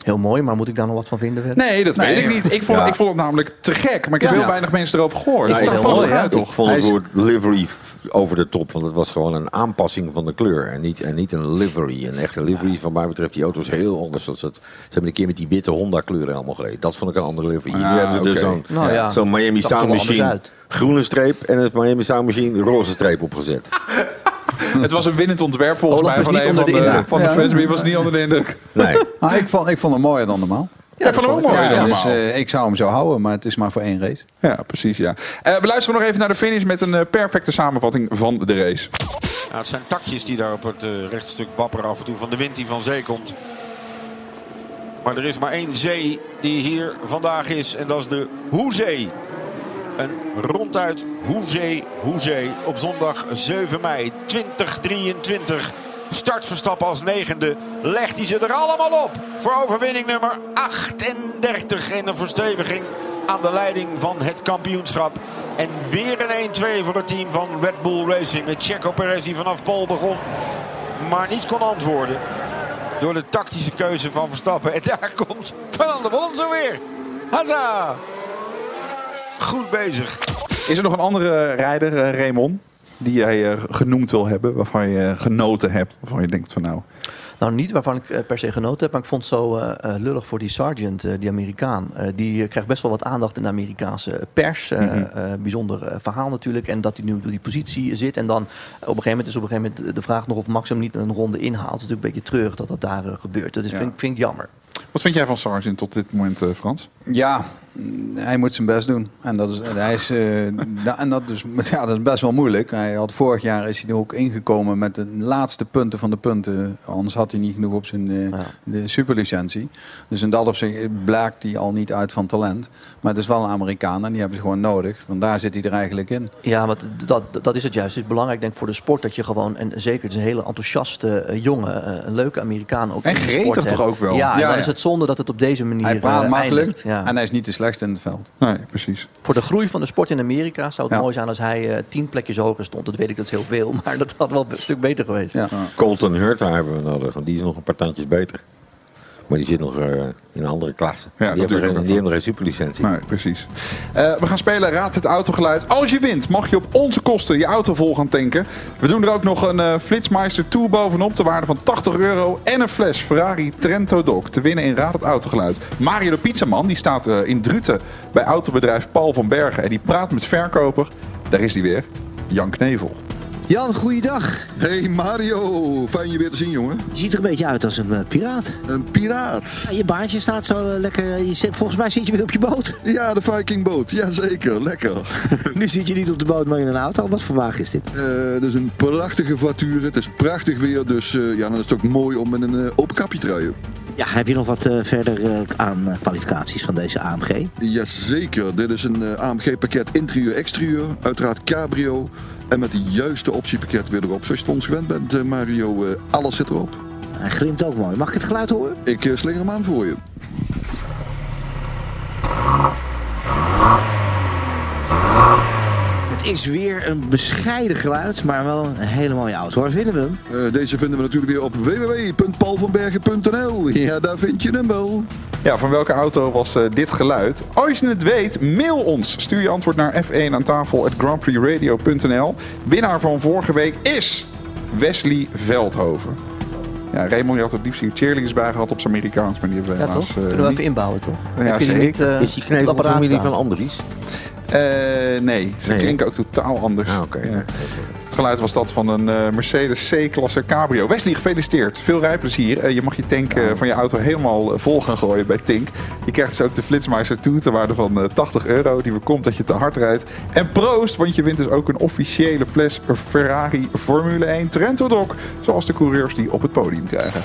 Heel mooi, maar moet ik daar nog wat van vinden? verder? Nee, dat weet ik niet. Ik vond, Ja. ik vond het namelijk te gek. Maar ik heb Ja. heel weinig mensen erover gehoord. Ik zag mooi, uit, toch? Ik vond het woord livery over de top. Want het was gewoon een aanpassing van de kleur. En niet, en niet een livery. Een echte livery, van mij betreft, die auto is heel anders. Dat ze, het, ze hebben een keer met die witte Honda kleuren helemaal gereden. Dat vond ik een andere livery. Ah, nu hebben ze er zo'n Nou ja, zo'n Miami Sound Machine groene streep. En het Miami Sound Machine roze streep opgezet. Het was een winnend ontwerp volgens Olaf mij van niet een onder van de de, van de Ja. fans. Maar je was niet onder de indruk. Nee. Ah, ik, vond, ik vond hem mooier dan normaal. Ja, ik vond hem ook mooi Ja, dan dus, normaal. eh, ik zou hem zo houden, maar het is maar voor één race. Ja, precies. Ja. Eh, we luisteren nog even naar de finish met een eh, perfecte samenvatting van de race. Nou, het zijn takjes die daar op het rechtstuk wapperen af en toe van de wind die van zee komt. Maar er is maar één zee die hier vandaag is en dat is de Hoezee. Een ronduit Hoezee, Hoezee op zondag 7 mei 2023. Start Verstappen als negende. Legt hij ze er allemaal op voor overwinning nummer 38 en een versteviging aan de leiding van het kampioenschap. En weer een 1-2 voor het team van Red Bull Racing. Met Checo Perez die vanaf Pol begon, maar niet kon antwoorden. Door de tactische keuze van Verstappen. En daar komt Fernando Alonso weer. Hazza! Goed bezig. Is er nog een andere rijder, eh, Raymond, die jij eh, genoemd wil hebben, waarvan je genoten hebt? Waarvan je denkt van nou, Nou, niet waarvan ik eh, per se genoten heb, maar ik vond het zo lullig voor die sergeant, die Amerikaan. Eh, die krijgt best wel wat aandacht in de Amerikaanse pers. Eh, Mhm. bijzonder verhaal natuurlijk. En dat hij nu op die positie zit. En dan op een gegeven moment is op een gegeven moment de vraag nog of Max hem niet een ronde inhaalt. Het is natuurlijk een beetje treurig dat dat daar gebeurt. Dus Ja. vind, ik- vind ik jammer. Wat vind jij van Sargent tot dit moment, eh, Frans? Ja, hij moet zijn best doen. En dat is, hij is, eh, en dat is, ja, dat is best wel moeilijk. Hij had vorig jaar is hij er ook ingekomen met de laatste punten van de punten. Anders had hij niet genoeg op zijn eh, Ja. de superlicentie. Dus in dat opzicht blijkt hij al niet uit van talent. Maar het is wel een Amerikaan en die hebben ze gewoon nodig. Want daar zit hij er eigenlijk in. Ja, want dat, dat is het juist. Het is belangrijk denk ik voor de sport dat je gewoon, en zeker het is een hele enthousiaste jongen, eh, een leuke Amerikaan ook En in de gretig toch ook wel? Ja, Ja, dan ja. is het zonde dat het op deze manier Hij praat eh, makkelijk en hij is niet de slechtste in het veld. Nee, precies. Voor de groei van de sport in Amerika zou het Ja. mooi zijn als hij eh, tien plekjes hoger stond. Dat weet ik, dat is heel veel, maar dat had wel een stuk beter geweest. Ja. Colton Hurta hebben we nodig, want die is nog een paar tandjes beter. Maar die zit nog eh, in een andere klasse. Ja, die, hebben nog geen, die hebben nog geen superlicentie. Nee, precies. Eh, we gaan spelen Raad het autogeluid. Als je wint, mag je op onze kosten je auto vol gaan tanken. We doen er ook nog een eh Flitsmeister Tour bovenop. Ter waarde van 80 euro. En een fles Ferrari Trento Doc. Te winnen in Raad het autogeluid. Mario de Pizzaman die staat in Druten bij autobedrijf Paul van Bergen. En die praat met verkoper. Daar is hij weer. Jan Knevel. Jan, goeiedag. Hey Mario, fijn je weer te zien jongen. Je ziet er een beetje uit als een eh, piraat. Een piraat? Ja, je baardje staat zo eh, lekker. Je zit, volgens mij zit je weer op je boot. Ja, de Vikingboot. Jazeker, lekker. nu zit je niet op de boot, maar in een auto. Wat voor wagen is dit? Uh, het is een prachtige voiture. Het is prachtig weer, dus uh, ja, dan is het ook mooi om met een open kapje te rijden. Ja, heb je nog wat verder aan kwalificaties van deze AMG? Jazeker, dit is een AMG-pakket interieur-exterieur. Uiteraard cabrio. En met de juiste optiepakket weer erop. Zoals je van ons gewend bent, Mario, alles zit erop. Hij glimt ook mooi. Mag ik het geluid horen? Ik slinger hem aan voor je. Het is weer een bescheiden geluid, maar wel een hele mooie auto. Waar vinden we hem? Uh, deze vinden we natuurlijk weer op www.paulvanbergen.nl. Ja, daar vind je hem wel. Ja, van welke auto was uh, dit geluid? Als je het weet, mail ons. Stuur je antwoord naar f1 aan tafel at grandprixradio.nl. Winnaar van vorige week is Wesley Veldhoven. Ja, Raymond, je had het liefst hier cheerleaders bij gehad op zijn Amerikaans, maar die hebben we ja, helaas... toch? Kunnen we even inbouwen, toch? Ja, Heb je zeker. niet, uh, is die knevel van familie van Andries? Uh, nee, ze nee, klinken ook totaal anders. Ah, okay. ja. Het geluid was dat van een uh, Mercedes C-klasse Cabrio. Wesley, gefeliciteerd. Veel rijplezier. Uh, je mag je tank van je auto helemaal vol gaan gooien bij Tink. Je krijgt dus ook de Flitsmeister toe ter waarde van 80 euro. Die voorkomt dat je te hard rijdt. En proost, want je wint dus ook een officiële fles Ferrari Formule 1 Trento Doc. Zoals de coureurs die op het podium krijgen.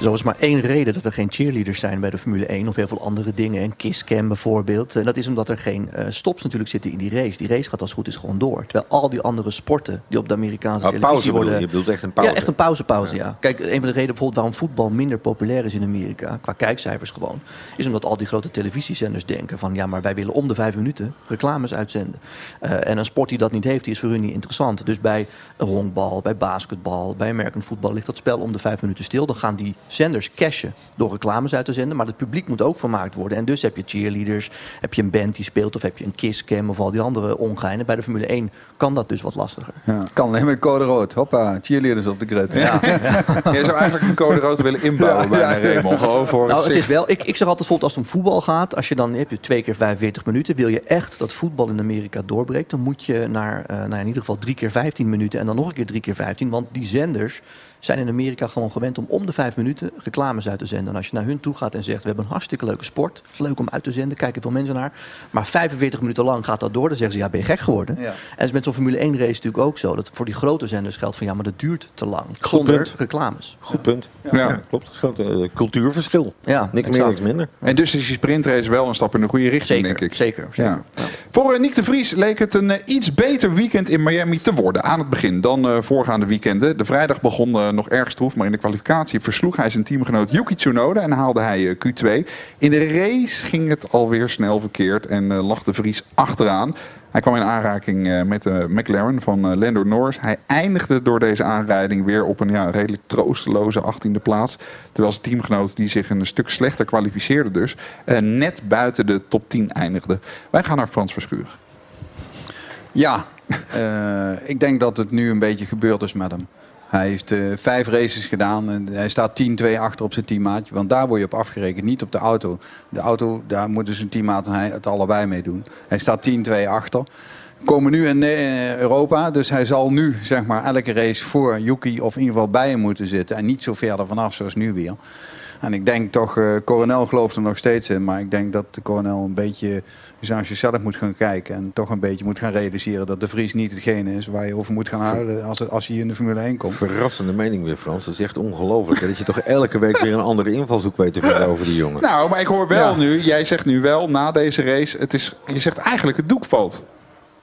Zo is maar één reden dat er geen cheerleaders zijn bij de Formule 1 of heel veel andere dingen. En kisscam bijvoorbeeld. En dat is omdat er geen uh, stops natuurlijk zitten in die race. Die race gaat als goed is gewoon door. Terwijl al die andere sporten die op de Amerikaanse oh, televisie pauze worden... Bedoel, je bedoelt echt een pauze? Ja, echt een pauzepauze, ja. ja. Kijk, een van de redenen bijvoorbeeld waarom voetbal minder populair is in Amerika... qua kijkcijfers gewoon... is omdat al die grote televisiezenders denken van... ja, maar wij willen om de vijf minuten reclames uitzenden. Uh, en een sport die dat niet heeft, die is voor hun niet interessant. Dus bij honkbal, bij basketbal, bij American voetbal... ligt dat spel om de vijf minuten stil. Dan gaan die zenders cashen door reclames uit te zenden. Maar het publiek moet ook vermaakt worden. En dus heb je cheerleaders, heb je een band die speelt... of heb je een kisscam of al die andere ongeinen. Bij de Formule 1 kan dat dus wat lastiger. Ja. Kan alleen met code rood. Hoppa, cheerleaders op de grid. Ja. ja. Je zou eigenlijk een code rood willen inbouwen bij ja, Raymond. Gewoon voor nou, het, het is wel, ik, ik zeg altijd bijvoorbeeld als het om voetbal gaat... als je dan heb je twee keer 45 minuten... wil je echt dat voetbal in Amerika doorbreekt... dan moet je naar uh, nou in ieder geval drie keer 15 minuten... en dan nog een keer drie keer 15. Want die zenders zijn in Amerika gewoon gewend om om de vijf minuten reclames uit te zenden. En als je naar hun toe gaat en zegt: We hebben een hartstikke leuke sport. Het is leuk om uit te zenden, kijken veel mensen naar. Maar 45 minuten lang gaat dat door. Dan zeggen ze: Ja, ben je gek geworden? Ja. En is met zo'n Formule 1 race natuurlijk ook zo. Dat voor die grote zenders geldt van ja, maar dat duurt te lang. Goed zonder punt. reclames. Goed punt. Ja, ja. klopt. Groot uh, cultuurverschil. Ja, niks meer, niks minder. En dus is die sprintrace wel een stap in de goede richting, zeker, denk ik. Zeker. zeker. Ja. Voor uh, Nick de Vries leek het een uh, iets beter weekend in Miami te worden aan het begin dan voorgaande weekenden. De vrijdag begon nog erg stroef, maar in de kwalificatie versloeg hij zijn teamgenoot Yuki Tsunoda en haalde hij Q2. In de race ging het alweer snel verkeerd en lag de Vries achteraan. Hij kwam in aanraking met de McLaren van Lando Norris. Hij eindigde door deze aanrijding weer op een ja, redelijk troosteloze 18e plaats. Terwijl zijn teamgenoot, die zich een stuk slechter kwalificeerde dus, net buiten de top 10 eindigde. Wij gaan naar Frans Verschuur. Ja, ik denk dat het nu een beetje gebeurd is met hem. Hij heeft uh, vijf races gedaan en hij staat 10-2 achter op zijn teammaatje. Want daar word je op afgerekend, niet op de auto. De auto, daar moeten zijn teammaat en hij het allebei mee doen. Hij staat 10-2 achter. Komen nu in Europa, dus hij zal nu zeg maar elke race voor Yuki of in ieder geval bij hem moeten zitten. En niet zo verder vanaf zoals nu weer. En ik denk toch, uh, Coronel gelooft er nog steeds in. Maar ik denk dat de Coronel een beetje naar zichzelf moet gaan kijken. En toch een beetje moet gaan realiseren dat de Vries niet hetgene is waar je over moet gaan houden als, als hij in de Formule 1 komt. Verrassende mening weer, Frans. Dat is echt ongelooflijk. dat je toch elke week weer een andere invalshoek weet te vinden over die jongen. Nou, maar ik hoor wel ja. nu, jij zegt nu wel na deze race, het is, je zegt eigenlijk het doek valt.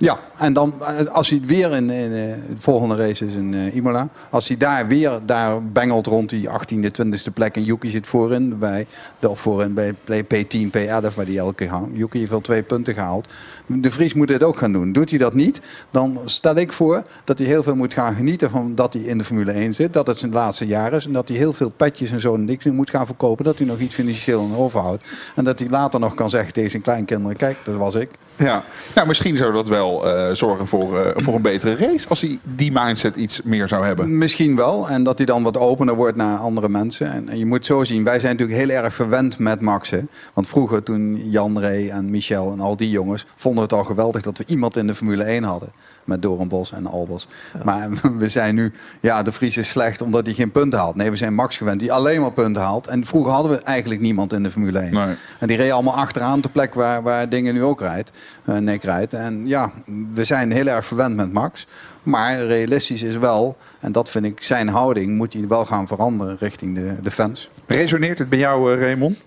Ja, en dan als hij weer in, in, in de volgende race is in uh, Imola. Als hij daar weer daar bengelt rond die 18e, 20e plek. En Yuki zit voorin bij, of voorin bij P10, P11 waar hij elke keer gaat. Yuki heeft wel twee punten gehaald. De Vries moet dit ook gaan doen. Doet hij dat niet, dan stel ik voor dat hij heel veel moet gaan genieten van dat hij in de Formule 1 zit. Dat het zijn laatste jaar is. En dat hij heel veel petjes en zo en niks moet gaan verkopen. Dat hij nog iets financieel in overhoudt. En dat hij later nog kan zeggen tegen zijn kleinkinderen, kijk, dat was ik. Ja, nou misschien zou dat wel eh, zorgen voor, eh, voor een betere race als hij die mindset iets meer zou hebben. Misschien wel. En dat hij dan wat opener wordt naar andere mensen. En, je moet zo zien, wij zijn natuurlijk heel erg verwend met Max. Hè? Want vroeger toen Jan Ray en Michel en al die jongens... vonden het al geweldig dat we iemand in de Formule 1 hadden. Met Doornbos en Albers. Maar we zijn nu, ja, de Vries is slecht omdat hij geen punten haalt. Nee, we zijn Max gewend die alleen maar punten haalt. En vroeger hadden we eigenlijk niemand in de Formule 1. En die reed allemaal achteraan de plek waar, waar dingen nu ook rijdt. Uh, Nick rijdt. En ja, we zijn heel erg verwend met Max. Maar realistisch is wel, en dat vind ik zijn houding, moet hij wel gaan veranderen richting de, de fans. Resoneert het bij jou, uh, Raymond?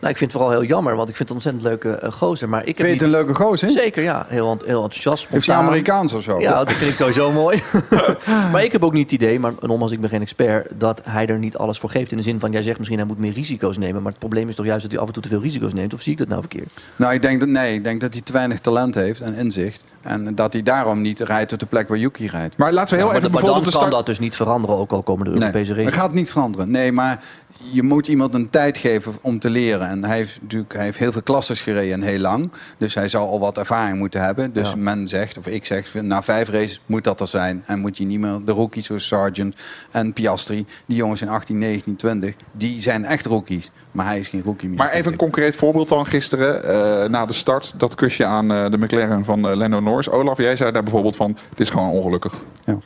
Nou, ik vind het vooral heel jammer, want ik vind het een ontzettend leuke uh, gozer. Maar ik vind je het een leuke gozer? Zeker, ja. Heel, heel enthousiast, spontaan. Is hij Amerikaans of zo? Ja, dat vind ik sowieso mooi. maar ik heb ook niet het idee, maar nogmaals, ik ben geen expert... dat hij er niet alles voor geeft. In de zin van, jij zegt misschien hij moet meer risico's nemen. Maar het probleem is toch juist dat hij af en toe te veel risico's neemt? Of zie ik dat nou verkeerd? Nou, ik denk dat, nee, ik denk dat hij te weinig talent heeft en inzicht. En dat hij daarom niet rijdt op de plek waar Yuki rijdt. Maar laten we heel Ja, maar, even maar dan kan dat dus niet veranderen, ook al komen de Europese Nee, dat gaat niet veranderen. Nee, maar je moet iemand een tijd geven om te leren. En hij heeft natuurlijk hij heeft heel veel klasses gereden en heel lang. Dus hij zal al wat ervaring moeten hebben. Dus Ja. men zegt, of ik zeg, na vijf races moet dat er zijn. En moet je niet meer de rookies zoals Sargent en Piastri. Die jongens in 18, 19, 20, die zijn echt rookies. Maar hij is geen rookie meer. Maar even een concreet voorbeeld dan gisteren eh, na de start. Dat kusje aan eh, de McLaren van eh, Lando Norris. Olaf, jij zei daar bijvoorbeeld van, dit is gewoon ongelukkig.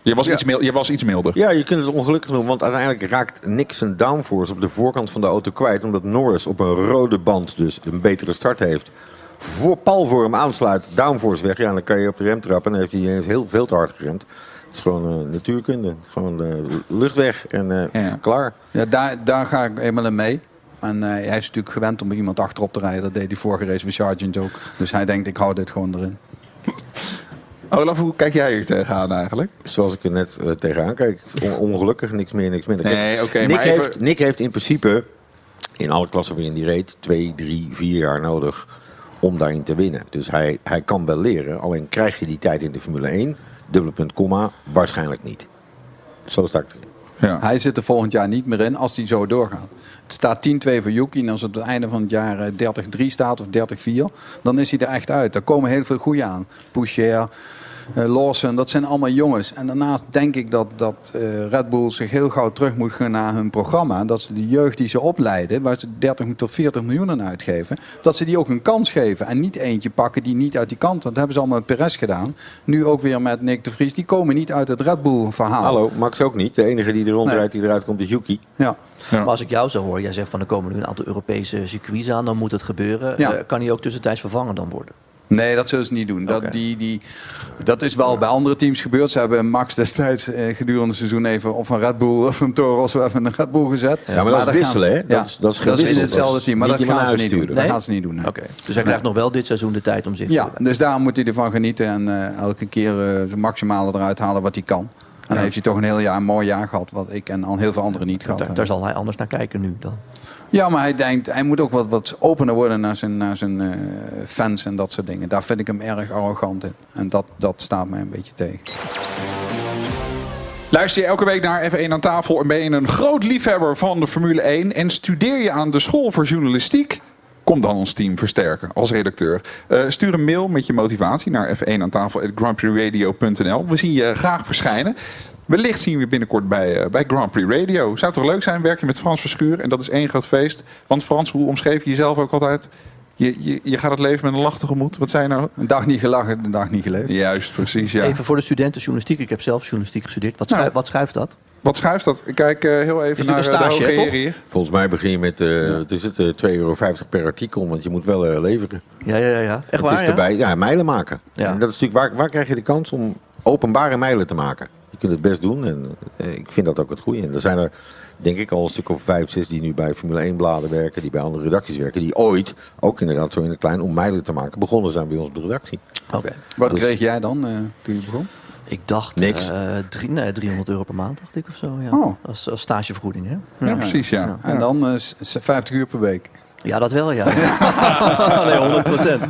Je, was iets mil- je was iets milder. Ja, je kunt het ongelukkig noemen, want uiteindelijk raakt Nick zijn downforce op de voorkant van de auto kwijt. Omdat Norris op een rode band dus een betere start heeft. Voor Paul voor hem aansluit, downforce weg. Ja, dan kan je op de rem trappen en dan heeft hij heel veel te hard geremd. Het is gewoon natuurkunde. Gewoon eh, lucht weg en eh, klaar. Ja, daar, daar ga ik eenmaal in mee. En eh, hij is natuurlijk gewend om iemand achterop te rijden. Dat deed hij vorige race bij Sargent ook. Dus hij denkt, ik hou dit gewoon erin. Olaf, hoe kijk jij hier tegenaan eigenlijk? Zoals ik er net eh, tegenaan kijk. On- ongelukkig, niks meer, niks minder. Nee, oké, Nick, maar even- heeft, Nick heeft in principe in alle klassen waarin hij reed... twee, drie, vier jaar nodig om daarin te winnen. Dus hij, hij kan wel leren. Alleen krijg je die tijd in de Formule 1... dubbele punt, komma, waarschijnlijk niet. Zo sta ik erin. Hij zit er volgend jaar niet meer in als hij zo doorgaat. Staat 10-2 voor Yuki. En als het het einde van het jaar eh, 30-3 staat of 30-4... dan is hij er echt uit. Er komen heel veel goede aan. Poucher, eh, Lawson, dat zijn allemaal jongens. En daarnaast denk ik dat, dat eh, Red Bull zich heel gauw terug moet gaan naar hun programma. Dat ze de jeugd die ze opleiden, waar ze 30 tot 40 miljoen aan uitgeven... dat ze die ook een kans geven. En niet eentje pakken die niet uit die kant... want dat hebben ze allemaal met Perez gedaan. Nu ook weer met Nick de Vries. Die komen niet uit het Red Bull verhaal. Hallo, Max ook niet. De enige die er Nee. die eruit komt is Yuki. Ja. Maar als ik jou zo hoor, jij zegt van er komen nu een aantal Europese circuits aan, dan moet het gebeuren. Ja. Eh, kan hij ook tussentijds vervangen dan worden? Nee, dat zullen ze niet doen. Dat, die, die, dat is wel bij andere teams gebeurd. Ze hebben Max destijds eh, gedurende het seizoen even of een Red Bull of een Toro Rosso even een Red Bull gezet. Ja, maar dat is wisselen, hè? Dat ja, is- dat is in hetzelfde Dat team. Maar dat gaan ze niet doen. Dat gaan ze niet doen. nee. Oké, dus hij krijgt nog wel dit seizoen de tijd om zich te Ja, dus daar moet hij ervan genieten en eh, elke keer eh, zijn maximale eruit halen wat hij kan. En dan heeft hij toch een heel jaar, een mooi jaar gehad, wat ik en al heel veel anderen niet gehad Daar, hebben. daar zal hij anders naar kijken nu dan. Ja, maar hij denkt, hij moet ook wat, wat opener worden naar zijn, naar zijn eh, fans en dat soort dingen. Daar vind ik hem erg arrogant in. En dat, dat staat mij een beetje tegen. Luister je elke week naar F1 aan tafel en ben je een groot liefhebber van de Formule 1 en studeer je aan de school voor journalistiek? Kom dan ons team versterken als redacteur. Eh, stuur een mail met je motivatie naar f1 aan tafel. We zien je graag verschijnen. Wellicht zien we je binnenkort bij, eh, bij Grand Prix Radio. Zou toch leuk zijn? Werk je met Frans Verschuur en dat is één groot feest. Want Frans, hoe omschreef je jezelf ook altijd? Je, je, je gaat het leven met een lach tegemoet. Wat zei je nou? Een dag niet gelachen, een dag niet geleefd. Juist, precies. Ja. Even voor de studenten journalistiek. Ik heb zelf journalistiek gestudeerd. Wat, Nou. schuif- wat schuift dat? Wat schuift dat? Ik Kijk eh, heel even naar eh, een de stage, hoge hier. Volgens mij begin je met eh het is het, eh, 2,50 euro per artikel, want je moet wel eh, leveren. Ja, ja, ja. ja. Echt het waar, is ja? erbij, ja, mijlen maken. Ja. En dat is natuurlijk, waar, waar krijg je de kans om openbare mijlen te maken? Je kunt het best doen en eh, ik vind dat ook het goede. En er zijn er denk ik al een stuk of vijf, zes die nu bij Formule 1 bladen werken, die bij andere redacties werken, die ooit, ook inderdaad zo in het klein, om mijlen te maken, begonnen zijn bij ons op de redactie. Oké. Wat Dus- kreeg jij dan eh, toen je begon? Ik dacht Niks. eh, drie, nee, 300 euro per maand, dacht ik of zo. Ja. Oh. Als, als stagevergoeding, hè? Ja, precies, ja. En dan eh, s- 50 uur per week. Ja, dat wel, ja. nee, 100 procent.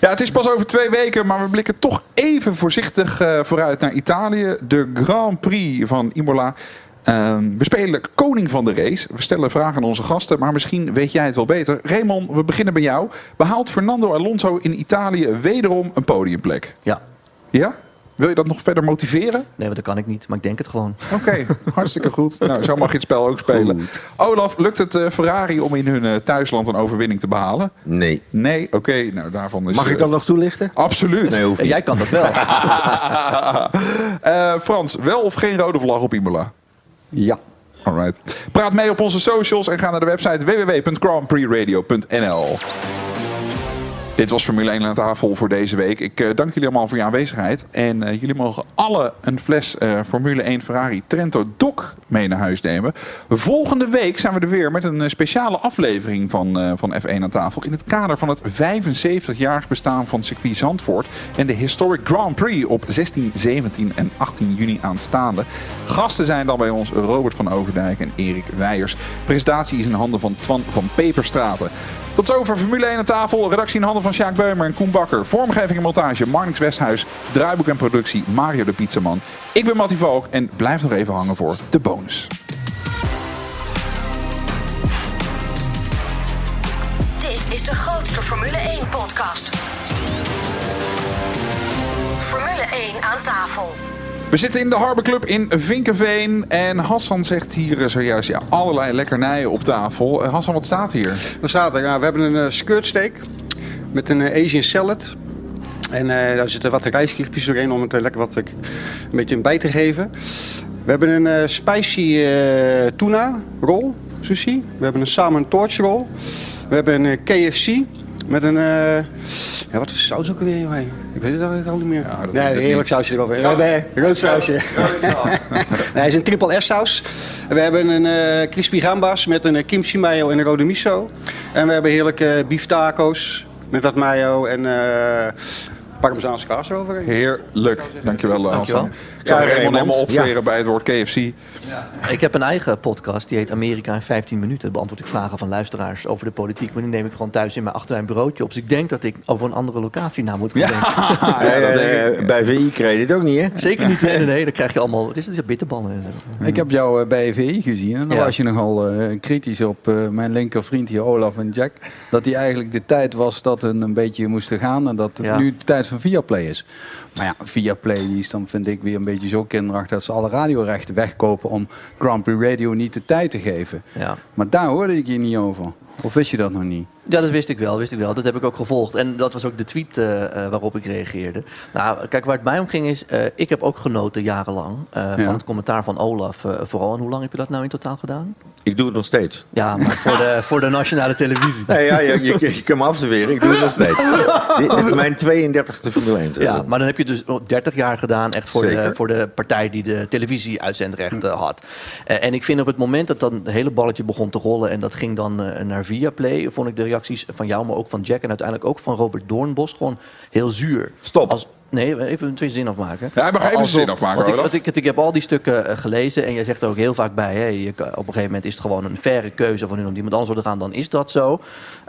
Ja, het is pas over twee weken, maar we blikken toch even voorzichtig eh, vooruit naar Italië. De Grand Prix van Imola. Ehm, we spelen Koning van de Race. We stellen vragen aan onze gasten, maar misschien weet jij het wel beter. Raymond, we beginnen bij jou. Behaalt Fernando Alonso in Italië wederom een podiumplek? Ja. Ja? Wil je dat nog verder motiveren? Nee, want dat kan ik niet, maar ik denk het gewoon. Oké, hartstikke goed. Nou, zo mag je het spel ook spelen. Olaf, lukt het eh, Ferrari om in hun eh, thuisland een overwinning te behalen? Nee. Nee, oké. nou, daarvan is... Mag ik eh, dat nog toelichten? Absoluut. Nee, hoeft niet. Jij kan dat wel. Eh, Frans, wel of geen rode vlag op Imola? Ja. Alright. Praat mee op onze socials en ga naar de website www.grandprixradio.nl. Dit was Formule 1 aan tafel voor deze week. Ik eh, dank jullie allemaal voor je aanwezigheid. En eh, jullie mogen alle een fles eh, Formule 1 Ferrari Trento Doc mee naar huis nemen. Volgende week zijn we er weer met een speciale aflevering van, van F1 aan tafel. In het kader van het 75-jarig bestaan van circuit Zandvoort. En de Historic Grand Prix op 16, 17 en 18 juni aanstaande. Gasten zijn dan bij ons Robert van Overdijk en Erik Weijers. Presentatie is in handen van Twan van Peperstraten. Tot zover Formule 1 aan tafel. Redactie in handen van Sjaak Beumer en Koen Bakker. Vormgeving en montage Marnix Westhuis. Draaiboek en productie Mario de Pizzaman. Ik ben Mattie Valk en blijf nog even hangen voor de bonus. Dit is de grootste Formule 1 podcast. Formule 1 aan tafel. We zitten in de Harbor Club in Vinkenveen. En Hassan zegt hier eh, zojuist ja, allerlei lekkernijen op tafel. Eh, Hassan, wat staat hier? Wat staat er? Ja, we hebben een uh, skirtsteak met een Asian salad. En daar zitten wat rijstkiepjes doorheen om het lekker wat een beetje bij te geven. We hebben een spicy tuna roll, sushi. We hebben een salmon torch roll. We hebben een KFC met een... ja, wat voor saus ook weer, joh. Ik weet het eigenlijk al niet meer. Ja, dat nee, heerlijk niet. sausje erover. We hebben rood sausje. nee, het is een triple S saus. We hebben een uh, crispy gambas met een uh, kimchi mayo en een rode miso. En we hebben heerlijke beef taco's met wat mayo en uh, parmezaanse kaas eroverheen. Heerlijk. Dankjewel, Dankjewel. Hassan. Ja, Raymond Raymond. helemaal opveren Ja. bij het woord KFC. Ik heb een eigen podcast, die heet Amerika in 15 minuten. Beantwoord ik vragen van luisteraars over de politiek. Maar die neem ik gewoon thuis in mijn achter mijn bureauotje op. Dus ik denk dat ik over een andere locatie na moet gaan denken. Ja, dat denk ik. Bij VI kreeg je dit ook niet, hè? Zeker niet. Nee, nee, dan krijg je allemaal... Het is, het is bitterballen. en zo. Ik heb jou eh, bij VI gezien en dan Ja. was je nogal eh, kritisch op eh, mijn linkervriend hier, Olaf en Jack. Dat hij eigenlijk de tijd was dat we een beetje moesten gaan en dat het Ja. nu de tijd van Viaplay is. Maar ja, Viaplay die is dan vind ik weer een beetje zo kinderachtig dat ze alle radiorechten wegkopen om Grand Prix Radio niet de tijd te geven. Ja. Maar daar hoorde ik je niet over. Of wist je dat nog niet? Ja, dat wist ik wel, wist ik wel. Dat heb ik ook gevolgd. En dat was ook de tweet eh, eh, waarop ik reageerde. Nou, kijk, waar het mij om ging is... eh, ik heb ook genoten jarenlang eh, Ja. van het commentaar van Olaf. eh, vooral. En hoe lang heb je dat nou in totaal gedaan? Ik doe het nog steeds. Ja, maar voor de, voor de nationale televisie. Nee, ja, je, je, je kan me afserveren. Ik doe het nog steeds. Dit, dit is mijn 32e Formule 1. Ja, maar dan heb je dus nog 30 jaar gedaan, echt voor, de, voor de partij die de televisieuitzendrechten had. Eh, en ik vind op het moment dat dan het hele balletje begon te rollen en dat ging dan eh, naar Viaplay, vond ik de reacties van jou, maar ook van Jack en uiteindelijk ook van Robert Doornbos gewoon heel zuur. Stop. Als, nee, even twee zin afmaken. Ja, hij mag even Alsof- zin afmaken, Want ik, want ik, ik heb al die stukken eh, gelezen en jij zegt er ook heel vaak bij, hè, je, kan- op een gegeven moment is het gewoon een faire keuze van hun om iemand anders te gaan, dan is dat zo.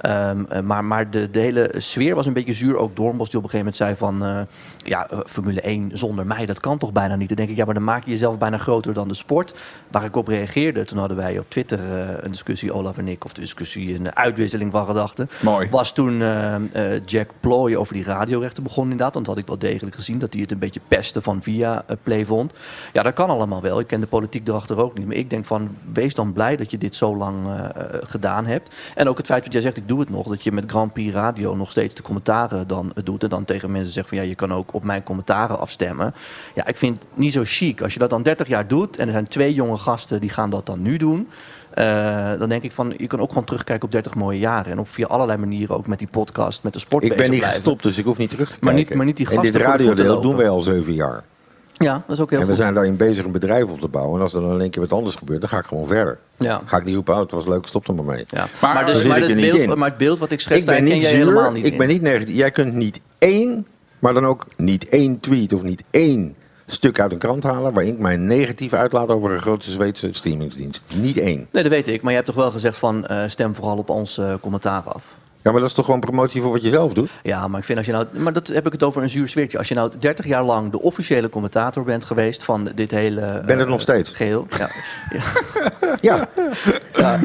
Ehm, eh, maar maar de, de hele sfeer was een beetje zuur. Ook Doornbos die op een gegeven moment zei van... eh, ja, eh, Formule 1 zonder mij, dat kan toch bijna niet? Dan denk ik, ja, maar dan maak je jezelf bijna groter dan de sport. Waar ik op reageerde, toen hadden wij op Twitter eh, een discussie, Olaf en ik... of de discussie, een uitwisseling van gedachten. Mooi. Was toen eh, Jack Ploy over die radiorechten begon inderdaad. Want dat had ik wel degelijk gezien, dat hij het een beetje pesten van via Play vond. Ja, dat kan allemaal wel. Ik ken de politiek erachter ook niet. Maar ik denk van, wees dan blij dat je dit zo lang gedaan hebt. En ook het feit dat jij zegt, ik doe het nog. Dat je met Grand Prix Radio nog steeds de commentaren dan doet. En dan tegen mensen zegt van, ja, je kan ook op mijn commentaren afstemmen. Ja, ik vind het niet zo chic. Als je dat dan 30 jaar doet en er zijn twee jonge gasten die gaan dat dan nu doen. eh, dan denk ik van, je kan ook gewoon terugkijken op 30 mooie jaren. En op via allerlei manieren ook met die podcast, met de sport Ik ben niet blijven. gestopt, dus ik hoef niet terug te Maar niet- kijken. maar niet die En dit gasten de voeten radiodeel doen wij al zeven jaar. Ja, dat is ook heel en we goed. zijn daarin bezig een bedrijf op te bouwen. En als er dan in één keer wat anders gebeurt, dan ga ik gewoon verder. Ja. Ga ik niet roepen, oh, het was leuk, stop er maar mee. Ja. Maar, dus, zit maar, er het niet beeld, in. maar het beeld wat ik schets, Ik ben daar niet ken jij helemaal niet ik in. ben niet negatief. Jij kunt niet één, maar dan ook niet één tweet of niet één stuk uit een krant halen... waarin ik mij negatief uitlaat over een grote Zweedse streamingsdienst. Niet één. Nee, dat weet ik. Maar je hebt toch wel gezegd van eh, stem vooral op ons eh, commentaar af. Ja, maar dat is toch gewoon promotie voor wat je zelf doet? Ja, maar ik vind als je nou. Maar dat heb ik het over een zuur sfeertje. Als je nou 30 jaar lang de officiële commentator bent geweest van dit hele. Ben het eh, nog steeds? Geheel. Ja. Ja. ja.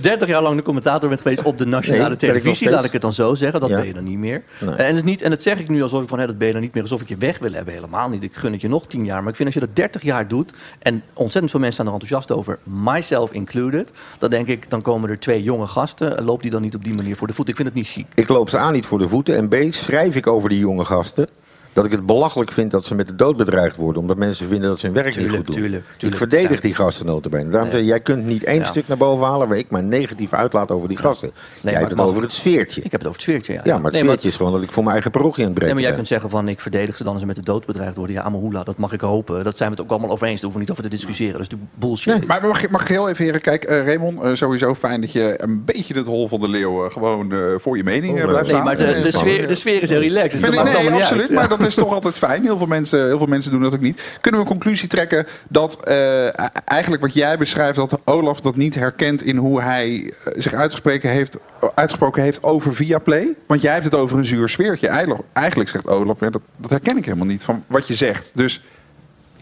30 jaar lang de commentator bent geweest op de nationale Nee, televisie, laat ik het dan zo zeggen. Dat Ja. ben je dan niet meer. Nee. En, niet, en dat zeg ik nu alsof ik van hé, dat ben je dan niet meer, alsof ik je weg wil hebben. Helemaal niet. Ik gun het je nog 10 jaar. Maar ik vind als je dat 30 jaar doet en ontzettend veel mensen zijn er enthousiast over, myself included, dan denk ik, dan komen er twee jonge gasten. Loop die dan niet op die manier voor de voet? Ik vind het niet chic. Ik loop ze aan niet voor de voeten. En B, schrijf ik over die jonge gasten. Dat ik het belachelijk vind dat ze met de dood bedreigd worden. Omdat mensen vinden dat ze hun werk niet goed doen. tuurlijk, ik tuurlijk. verdedig die gasten notabene. Daarom Nee. zeg ik, jij kunt niet één Ja. stuk naar boven halen... waar ik mij negatief uitlaat over die gasten. Nee, jij hebt het over het sfeertje. Ik heb het over het sfeertje, ja. Ja, maar het Nee, sfeertje is gewoon dat ik voor mijn eigen parochie aan het Nee, breken maar jij ben. kunt zeggen van ik verdedig ze dan als ze met de dood bedreigd worden. Ja, Amahula, dat mag ik hopen. Dat zijn we het ook allemaal over eens. Daar hoeven we niet over te discussiëren. Dat is natuurlijk bullshit. Maar mag, ik- mag ik heel even heren? Kijk, eh Raymond, eh, sowieso fijn dat je een beetje het hol van de leeuw gewoon eh, voor je mening eh, blijft Nee, staan. maar de, de, sfeer, de sfeer is heel relaxed. Dus ik, nee, allemaal niet absoluut. Maar dat is toch altijd fijn. Heel veel mensen, heel veel mensen doen dat ook niet. Kunnen we een conclusie trekken dat eh, eigenlijk wat jij beschrijft, dat Olaf dat niet herkent in hoe hij eh, zich uitgesproken heeft, uitgesproken heeft over Viaplay? Want jij hebt het over een zuur sfeertje. Eigenlijk, eigenlijk zegt Olaf, ja, dat, dat herken ik helemaal niet van wat je zegt. Dus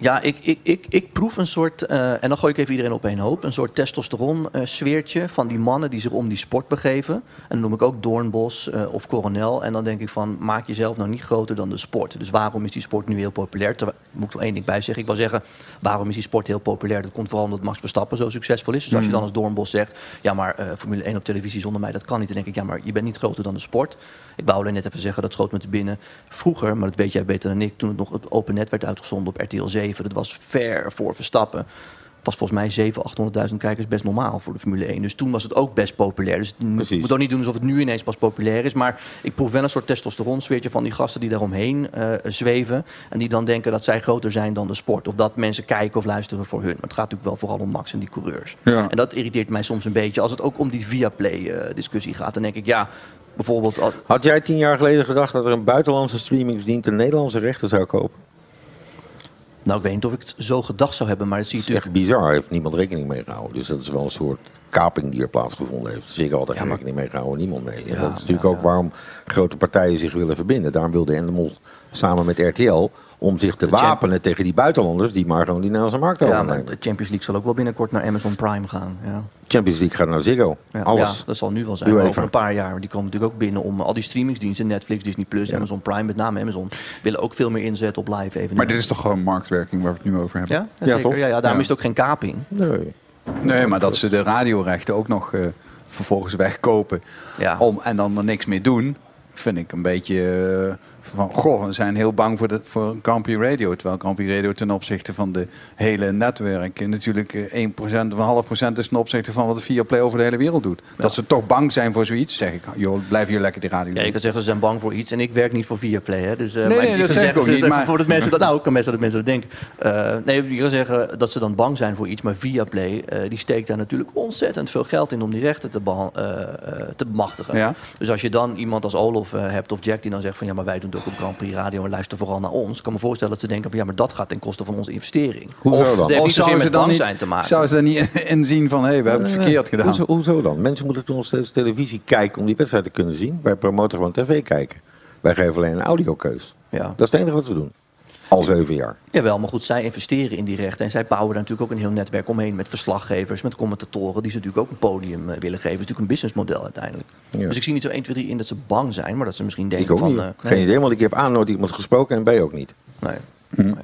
Ja, ik, ik, ik, ik proef een soort, eh, en dan gooi ik even iedereen op één hoop, een soort testosteron eh, van die mannen die zich om die sport begeven. En dan noem ik ook Doornbos eh, of Coronel. En dan denk ik van, maak jezelf nou niet groter dan de sport. Dus waarom is die sport nu heel populair? Terwijl, moet ik er één ding bij zeggen. Ik wil zeggen, waarom is die sport heel populair? Dat komt vooral omdat Max Verstappen zo succesvol is. Dus als je dan als Doornbos zegt, ja maar Formule 1 op televisie zonder mij, dat kan niet. Dan denk ik, ja maar je bent niet groter dan de sport. Ik wou alleen net even zeggen, dat schoot me te binnen. Vroeger, maar dat weet jij beter dan ik, toen het nog het open net werd uitgezonden op RTL 7, dat was ver voor Verstappen. Was volgens mij 700.000, 800.000 kijkers best normaal voor de Formule 1. Dus toen was het ook best populair. Dus je moet ook niet doen alsof het nu ineens pas populair is. Maar ik proef wel een soort testosteronsfeertje van die gasten die daaromheen eh zweven. En die dan denken dat zij groter zijn dan de sport. Of dat mensen kijken of luisteren voor hun. Maar het gaat natuurlijk wel vooral om Max en die coureurs. Ja. En dat irriteert mij soms een beetje. Als het ook om die Viaplay-discussie gaat, dan denk ik ja, bijvoorbeeld. Had jij tien jaar geleden gedacht dat er een buitenlandse streamingsdienst de Nederlandse rechten zou kopen? Nou, ik weet niet of ik het zo gedacht zou hebben, maar het zie je Dat is echt bizar. Daar heeft niemand rekening mee gehouden. Dus dat is wel een soort kaping die er plaatsgevonden heeft. Dus ik had er rekening mee gehouden, niemand mee. En dat is natuurlijk ook waarom grote partijen zich willen verbinden. Daarom wilde Endemol samen met RTL om zich te De champ- wapenen tegen die buitenlanders die maar gewoon die Nederlandse markt Ja, overnemen. maar de Champions League zal ook wel binnenkort naar Amazon Prime gaan. Ja. Champions League gaat naar Ziggo. Ja, Alles. ja, dat zal nu wel zijn. Over een paar jaar. Die komen natuurlijk ook binnen om al die streamingsdiensten, Netflix, Disney Plus, Amazon Prime, met name Amazon, willen ook veel meer inzetten op live evenementen. Maar dit is toch gewoon marktwerking waar we het nu over hebben? Ja, ja, zeker. Ja, ja, daarom is het ook geen kaping. Nee. Nee, maar dat ze de radiorechten ook nog eh, vervolgens wegkopen om, en dan er niks mee doen, vind ik een beetje eh, van, goh, we zijn heel bang voor, de, voor Prix Radio. Terwijl Prix Radio ten opzichte van de hele netwerk eh, natuurlijk eh, 1% of een half procent is ten opzichte van wat de Viaplay over de hele wereld doet. Dat ze toch bang zijn voor zoiets, zeg ik, joh, blijf hier lekker die radio Ja, je kan zeggen ze zijn bang voor iets en ik werk niet voor Viaplay. Hè? Dus, eh, Nee, maar nee, je dat zeg ik ook ze- niet, maar- Voordat mensen dat, nou, kan best dat mensen dat denken. Eh, nee, je kan zeggen dat ze dan bang zijn voor iets, maar Viaplay eh, die steekt daar natuurlijk ontzettend veel geld in om die rechten te, eh, eh, te bemachtigen. Ja. Dus als je dan iemand als Olof eh, hebt of Jack die dan zegt van ja, maar wij doen op Grand Prix Radio en luister vooral naar ons. Ik kan me voorstellen dat ze denken van ja, maar dat gaat ten koste van onze investering. Hoezo of dan? Of zouden ze dan niet, zijn te maken. zouden ze dan niet inzien van, hé, hey, we hebben het verkeerd gedaan. Hoezo, hoezo dan? Mensen moeten toen nog steeds televisie kijken om die wedstrijd te kunnen zien. Wij promoten gewoon tv kijken. Wij geven alleen een audiokeus. Ja. Dat is het enige wat we doen. Al zeven jaar. Jawel, maar goed, zij investeren in die rechten. En zij bouwen daar natuurlijk ook een heel netwerk omheen met verslaggevers, met commentatoren, die ze natuurlijk ook een podium eh, willen geven. Het is natuurlijk een businessmodel uiteindelijk. Ja. Dus ik zie niet zo 1, 2, 3 in dat ze bang zijn, maar dat ze misschien Ik denken ook van... niet. eh, Geen nee. idee, want ik heb A nooit iemand gesproken en B ook niet. Nee. nee.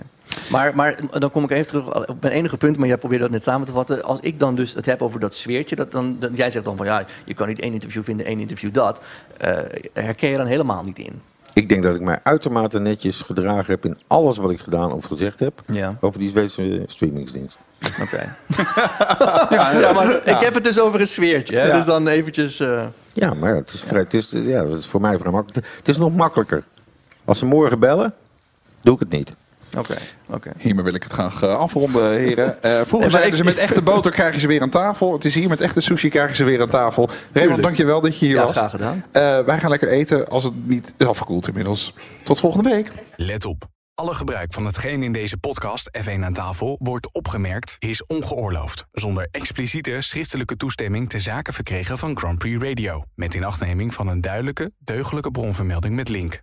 Maar, maar dan kom ik even terug op mijn enige punt, maar jij probeerde dat net samen te vatten. Als ik dan dus het heb over dat sfeertje, dat dan, dan, jij zegt dan van ja, je kan niet één interview vinden, één interview dat. Eh, herken je dan helemaal niet in? Ik denk dat ik mij uitermate netjes gedragen heb in alles wat ik gedaan of gezegd heb. Ja. Over die Zweedse streamingsdienst. Oké. ja, maar ik heb het dus over een sfeertje, hè? Dus dan eventjes... eh, Ja, maar het is, vrij, het, is, ja, het is voor mij vrij makkelijk. Het is nog makkelijker. Als ze morgen bellen, doe ik het niet. Oké, oké. Hiermee wil ik het graag eh, afronden, heren. Eh, vroeger zeiden ik- ze met echte boter krijgen ze weer aan tafel. Het is hier met echte sushi krijgen ze weer aan tafel. Raymond, dankjewel dat je hier Ja, was. graag gedaan. Eh, wij gaan lekker eten als het niet is afgekoeld inmiddels. Tot volgende week. Let op. Alle gebruik van hetgeen in deze podcast F1 aan tafel wordt opgemerkt is ongeoorloofd. Zonder expliciete schriftelijke toestemming te zaken verkregen van Grand Prix Radio. Met inachtneming van een duidelijke, deugdelijke bronvermelding met link.